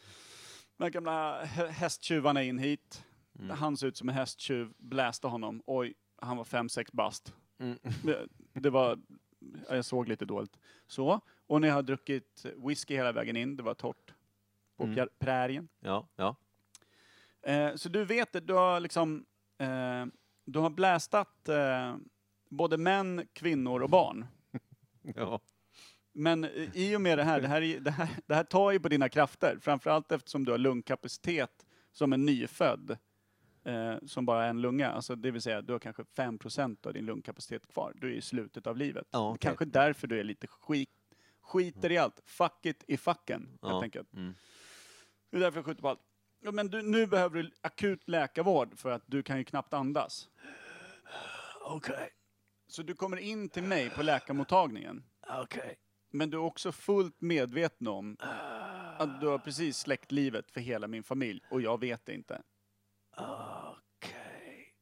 de här gamla hä- hästtjuvarna in hit. Mm. Han ser ut som en hästtjuv, bläste honom. Oj, han var fem sex bast. Mm. Det- Det var, ja, jag såg lite dåligt. Så, och ni har druckit whisky hela vägen in. Det var torrt på mm. prärien. Ja, ja. Eh, så du vet det, du har liksom, eh, du har blästat eh, både män, kvinnor och barn. ja. Men i och med det här, det här, är- det här, det här tar ju på dina krafter. Framförallt eftersom du har lungkapacitet som en nyfödd. Eh, som bara en lunga. Alltså det vill säga, du har kanske 5% av din lungkapacitet kvar. Du är i slutet av livet. Ja, okej. Kanske därför du är lite skit, skiter i allt. Fuck it i fucken, helt Ja. enkelt. Mm. Det är därför jag skjuter på allt. Ja, men du, nu behöver du akut läkarvård för att du kan ju knappt andas. Okej. Så du kommer in till mig på läkarmottagningen. Okej. Men du är också fullt medveten om att du har precis släckt livet för hela min familj och jag vet det inte. Okej.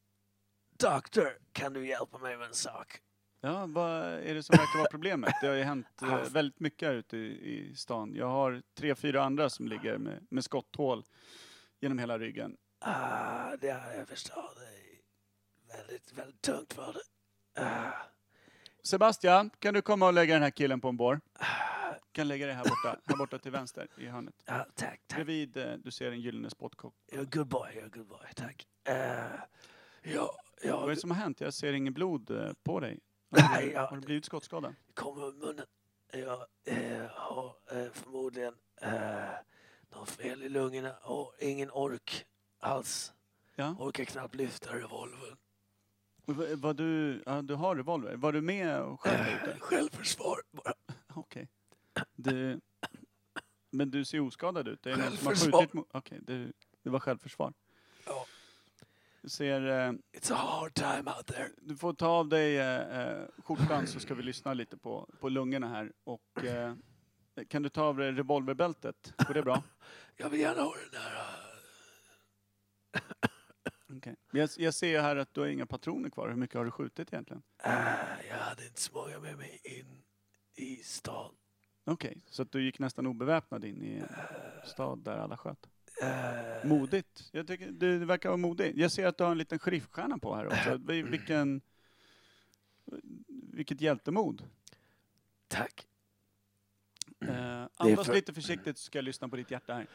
Doktor, kan du hjälpa mig med en sak? Ja, vad är det som verkar vara problemet? Det har ju hänt eh, väldigt mycket här ute i, i stan. Jag har tre, fyra andra som ligger med, med skotthål genom hela ryggen. Ah, det jag förstår. Det är väldigt, väldigt tungt för det. Ah. Sebastian, kan du komma och lägga den här killen på en bår? Kan lägga dig här borta, här borta till vänster i hörnet. Ja, tack, tack. Bredvid, eh, du ser en gyllene spottkock. You're a good boy, you're a good boy, tack. Uh, ja, ja, Vad är det som har hänt? Jag ser inget blod eh, på dig. Har du, ja. har du blivit skottskadad? det kommer ur munnen. Jag eh, har eh, förmodligen eh, något fel i lungorna och ingen ork alls. Ja. Orkar knappt lyfta revolvern. Va- Var du, ja, du har revolver. Var du med och sköt? Eh, självförsvar bara. Okej. Du, men du ser oskadad ut. Det är någon som har Självförsvar. skjutit mot... Okej, det, det var självförsvar. Ja. Du ser... Eh, It's a hard time out there. du får ta av dig eh, eh, skjortan så ska vi lyssna lite på, på lungorna här. Och eh, kan du ta av dig revolverbältet? Går det bra? Jag vill gärna ha den där. Okej. Jag, jag ser här att du har inga patroner kvar. Hur mycket har du skjutit egentligen? äh, jag hade inte så många med mig in i stan. Okej, så att du gick nästan obeväpnad in i en stad där alla sköt. Eh, Modigt. Jag tycker du, verkar vara modig. Jag ser att du har en liten sheriffstjärna på här också. Vi- Vilken... Vilket hjältemod. tack. Andas för- lite försiktigt så ska jag lyssna på ditt hjärta här.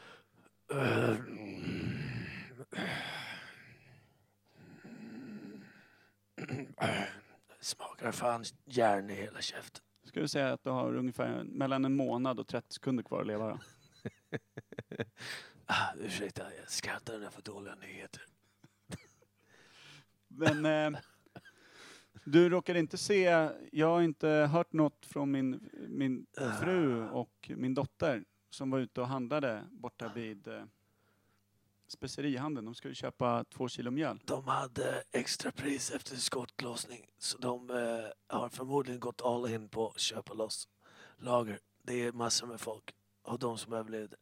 Smakar fan järn i hela käften. Ska du säga att du har ungefär mellan en månad och 30 sekunder kvar att leva då? Ah, ursäkta, jag skrattar när jag får dåliga nyheter. Men eh, du råkar inte se, jag har inte hört något från min, min fru och min dotter som var ute och handlade borta vid eh, specerihandeln. De skulle köpa två kilo mjöl. De hade extra pris efter skottlossning så de eh, har förmodligen gått all in på att köpa loss lager. Det är massor med folk och de som överlevde.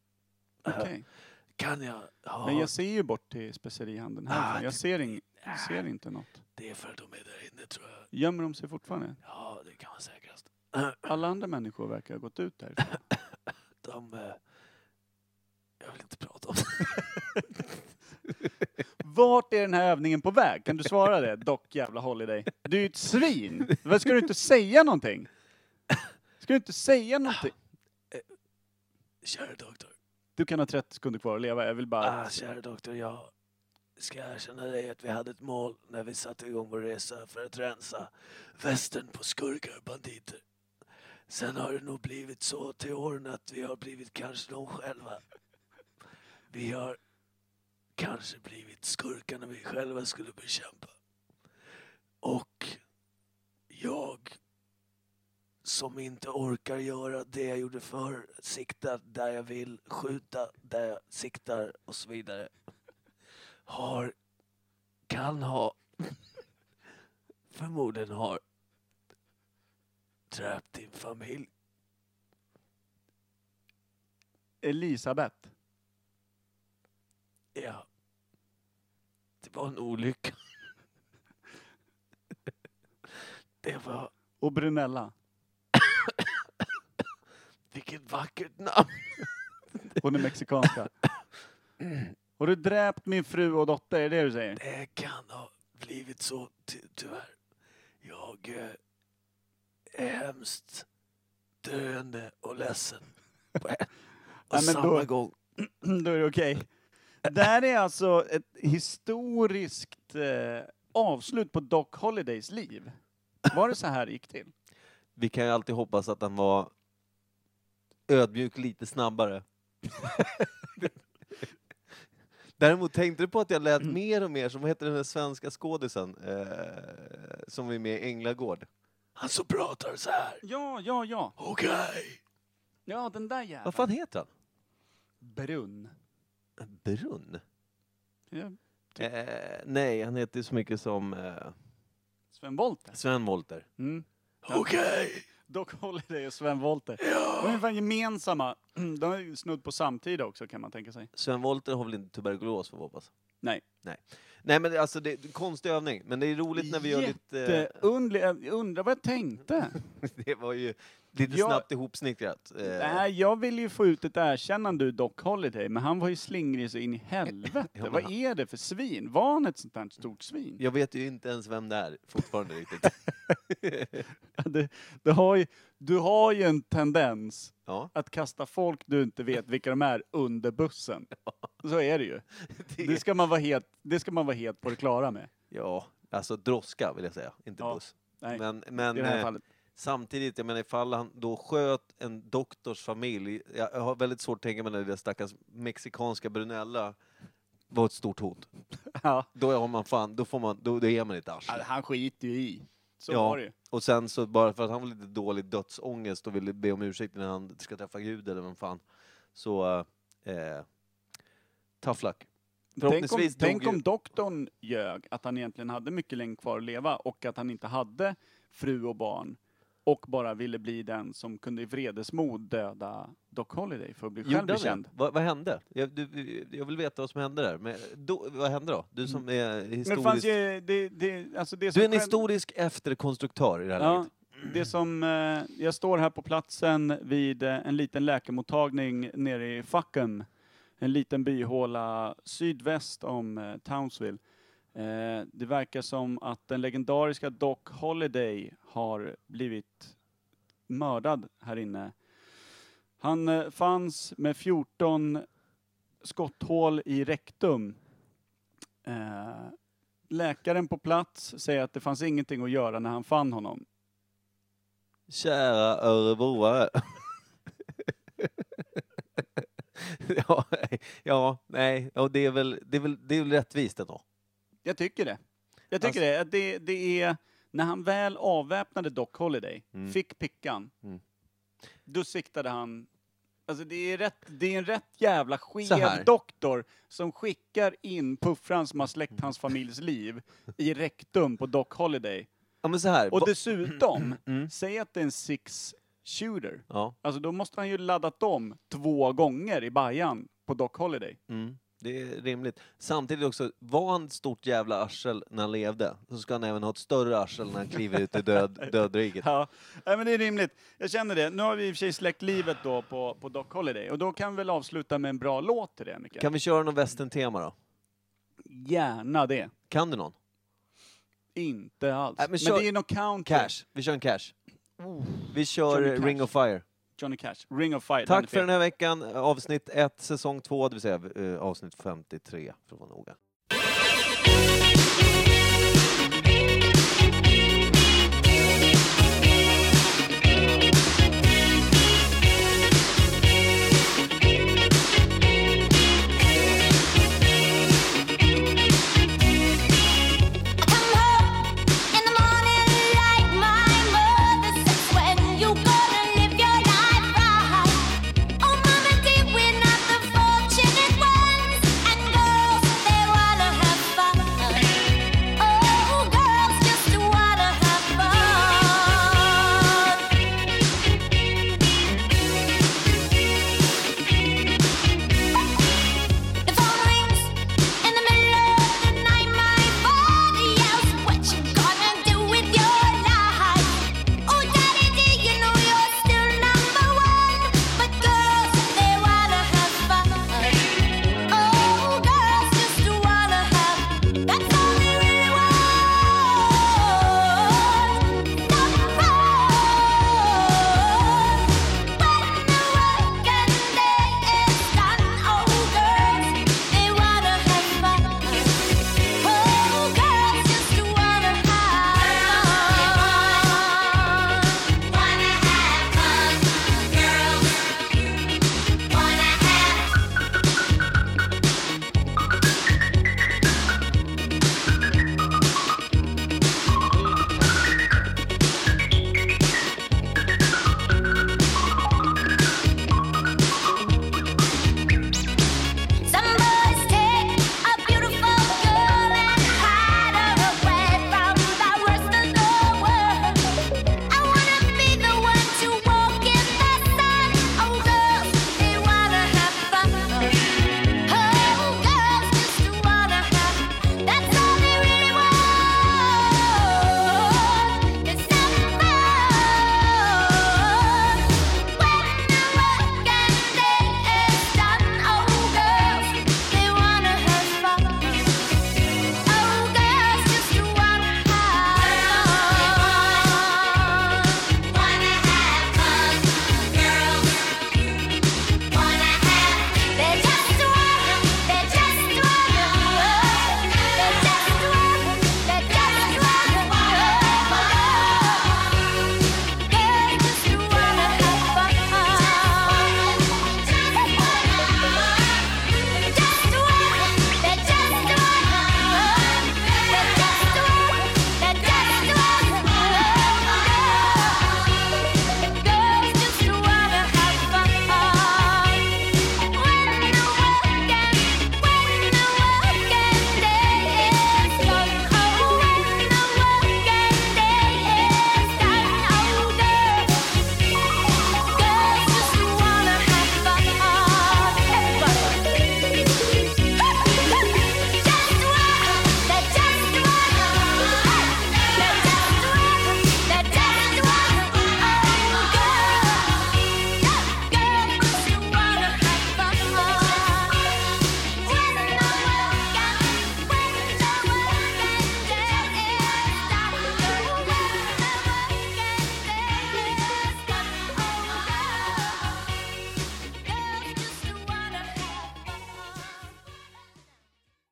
Eh, Okej. Kan jag ha... Men jag ser ju bort till specerihandeln Ah, härifrån. Jag det- ser, ing, jag ser inte något. Det är för att de är där inne tror jag. Gömmer de sig fortfarande? Ja, det kan vara säkrast. Alla andra människor verkar ha gått ut därifrån. De... Eh, jag vill inte prata om det. Vart är den här övningen på väg? Kan du svara det? Dock jävla holiday. Du är ju ett svin! Vad ska du inte säga någonting? Ska du inte säga någonting? Kära doktor. Du kan ha 30 sekunder kvar att leva. Jag vill bara... Ah, kära doktor, jag ska erkänna dig att vi hade ett mål när vi satte igång vår resa för att rensa västern på skurkar och banditer. Sen har det nog blivit så till åren att vi har blivit kanske de själva. Vi har kanske blivit skurkarna vi själva skulle bekämpa. Och jag som inte orkar göra det jag gjorde förr, sikta där jag vill, skjuta där jag siktar och så vidare. Har, kan ha, förmodligen har dräpt din familj. Elisabeth. Ja. Det var en olycka. Det var, Och Brunella. vilket vackert namn. Hon är mexikanska. Har du dräpt min fru och dotter? Är det det du säger? Det kan ha blivit så ty tyvärr. Jag eh, är hemskt döende och ledsen på en Ja, men samma då- gång. Då är det okej. Det här är alltså ett historiskt eh, avslut på Doc Holidays liv. Var det så här det gick till? Vi kan ju alltid hoppas att han var ödmjuk lite snabbare. Däremot tänkte du på att jag lät mer och mer som, vad heter den där svenska skådisen eh, som är med i Änglagård? Han som pratar så här. Ja, ja, ja. Okej. Ja, den där jäveln. Vad fan heter han? Brunn. Brunn? Ja. Eh, nej, han heter så mycket som eh, Sven Wollter. Sven Wollter. Mm. Okej. Doc Holiday och Sven Wollter. De är ungefär gemensamma. De är ju snudd på samtida också kan man tänka sig. Sven Wollter har väl inte tuberkulos får vi hoppas? Nej. Nej. Nej men alltså, det är en konstig övning. Men det är roligt när vi gör lite... Jätteundlig. Jag undrar vad jag tänkte. Det var ju lite Ja. snabbt ihopsnickrat. Eh, Nej, jag vill ju få ut ett erkännande ur Doc Holiday, men han var ju slingrig så in i helvete. Ja, vad han- är det för svin? Var han ett sånt här stort svin? Jag vet ju inte ens vem det är fortfarande riktigt. Det, det har ju, du har ju en tendens Ja, att kasta folk du inte vet vilka de är under bussen. Så är det ju. Det ska man vara helt, det ska man vara helt på det klara med. ja, alltså droska vill jag säga, inte Ja, buss. Nej, Men, men i det här eh, fallet. Samtidigt, jag menar ifall han då sköt en doktors familj, jag har väldigt svårt att tänka mig när det där stackars mexikanska Brunella var ett stort hot. Ja, Då har man fan, då får man, då, då är man ett arsle. han skiter ju i. Så Ja. var det ju. Och sen så bara för att han var lite dålig dödsångest och ville be om ursäkt när han ska träffa Gud eller vem fan. Så, eh, tough luck. Tänk om, tänk om doktorn ljög, att han egentligen hade mycket längre kvar att leva och att han inte hade fru och barn och bara ville bli den som kunde i vredesmod döda Doc Holiday för att bli han självbekänd. det? Vad, vad hände? Jag, du, jag vill veta vad som hände där. Men, då, vad hände då? Du som är Mm. Men historisk... fanns ju, det, det, alltså det Du som är en historisk efterkonstruktör i det här Ja, läget. det som, eh, jag står här på platsen vid eh, en liten läkarmottagning nere i Fuckham. En liten byhåla sydväst om eh, Townsville. Eh, det verkar som att den legendariska Doc Holiday har blivit mördad här inne. Han eh, fanns med 14 skotthål i rektum. Eh, läkaren på plats säger att det fanns ingenting att göra när han fann honom. Kära örebroare. ja, eh, ja, nej, och det, är väl, det, är väl, det är väl rättvist ändå. Jag tycker det. Jag tycker Alltså- det. Att det. Det är när han väl avväpnade Doc Holiday, Mm. fick pickan, Mm. då siktade han Alltså det är, rätt, det är en rätt jävla Så här. skev doktor som skickar in puffran som har släckt hans familjs liv i rektum på Doc Holiday. Ja, men så här. Och va- dessutom, Mm. säg att det är en six shooter. Ja, Alltså då måste han ju laddat om två gånger i bajan på Doc Holiday. mm, det är rimligt. Samtidigt också, var han ett stort jävla arsel när han levde, så ska han även ha ett större arsel när han kliver ut i död, dödriket. Ja, nej, men det är rimligt. Jag känner det. Nu har vi i och för sig släckt livet då på, på Doc Holiday och då kan vi väl avsluta med en bra låt till det, Micke? Kan vi köra någon västern-tema då? Gärna det. Kan du någon? Inte alls. Nej, men men, kör- det är nog country. Cash. Vi kör en cash. Vi kör eh, Ring Cash. of Fire. Johnny Cash. Ring of Fire. Tack för den här veckan. Avsnitt 1, säsong 2, det vill säga eh, avsnitt 53 för att vara noga.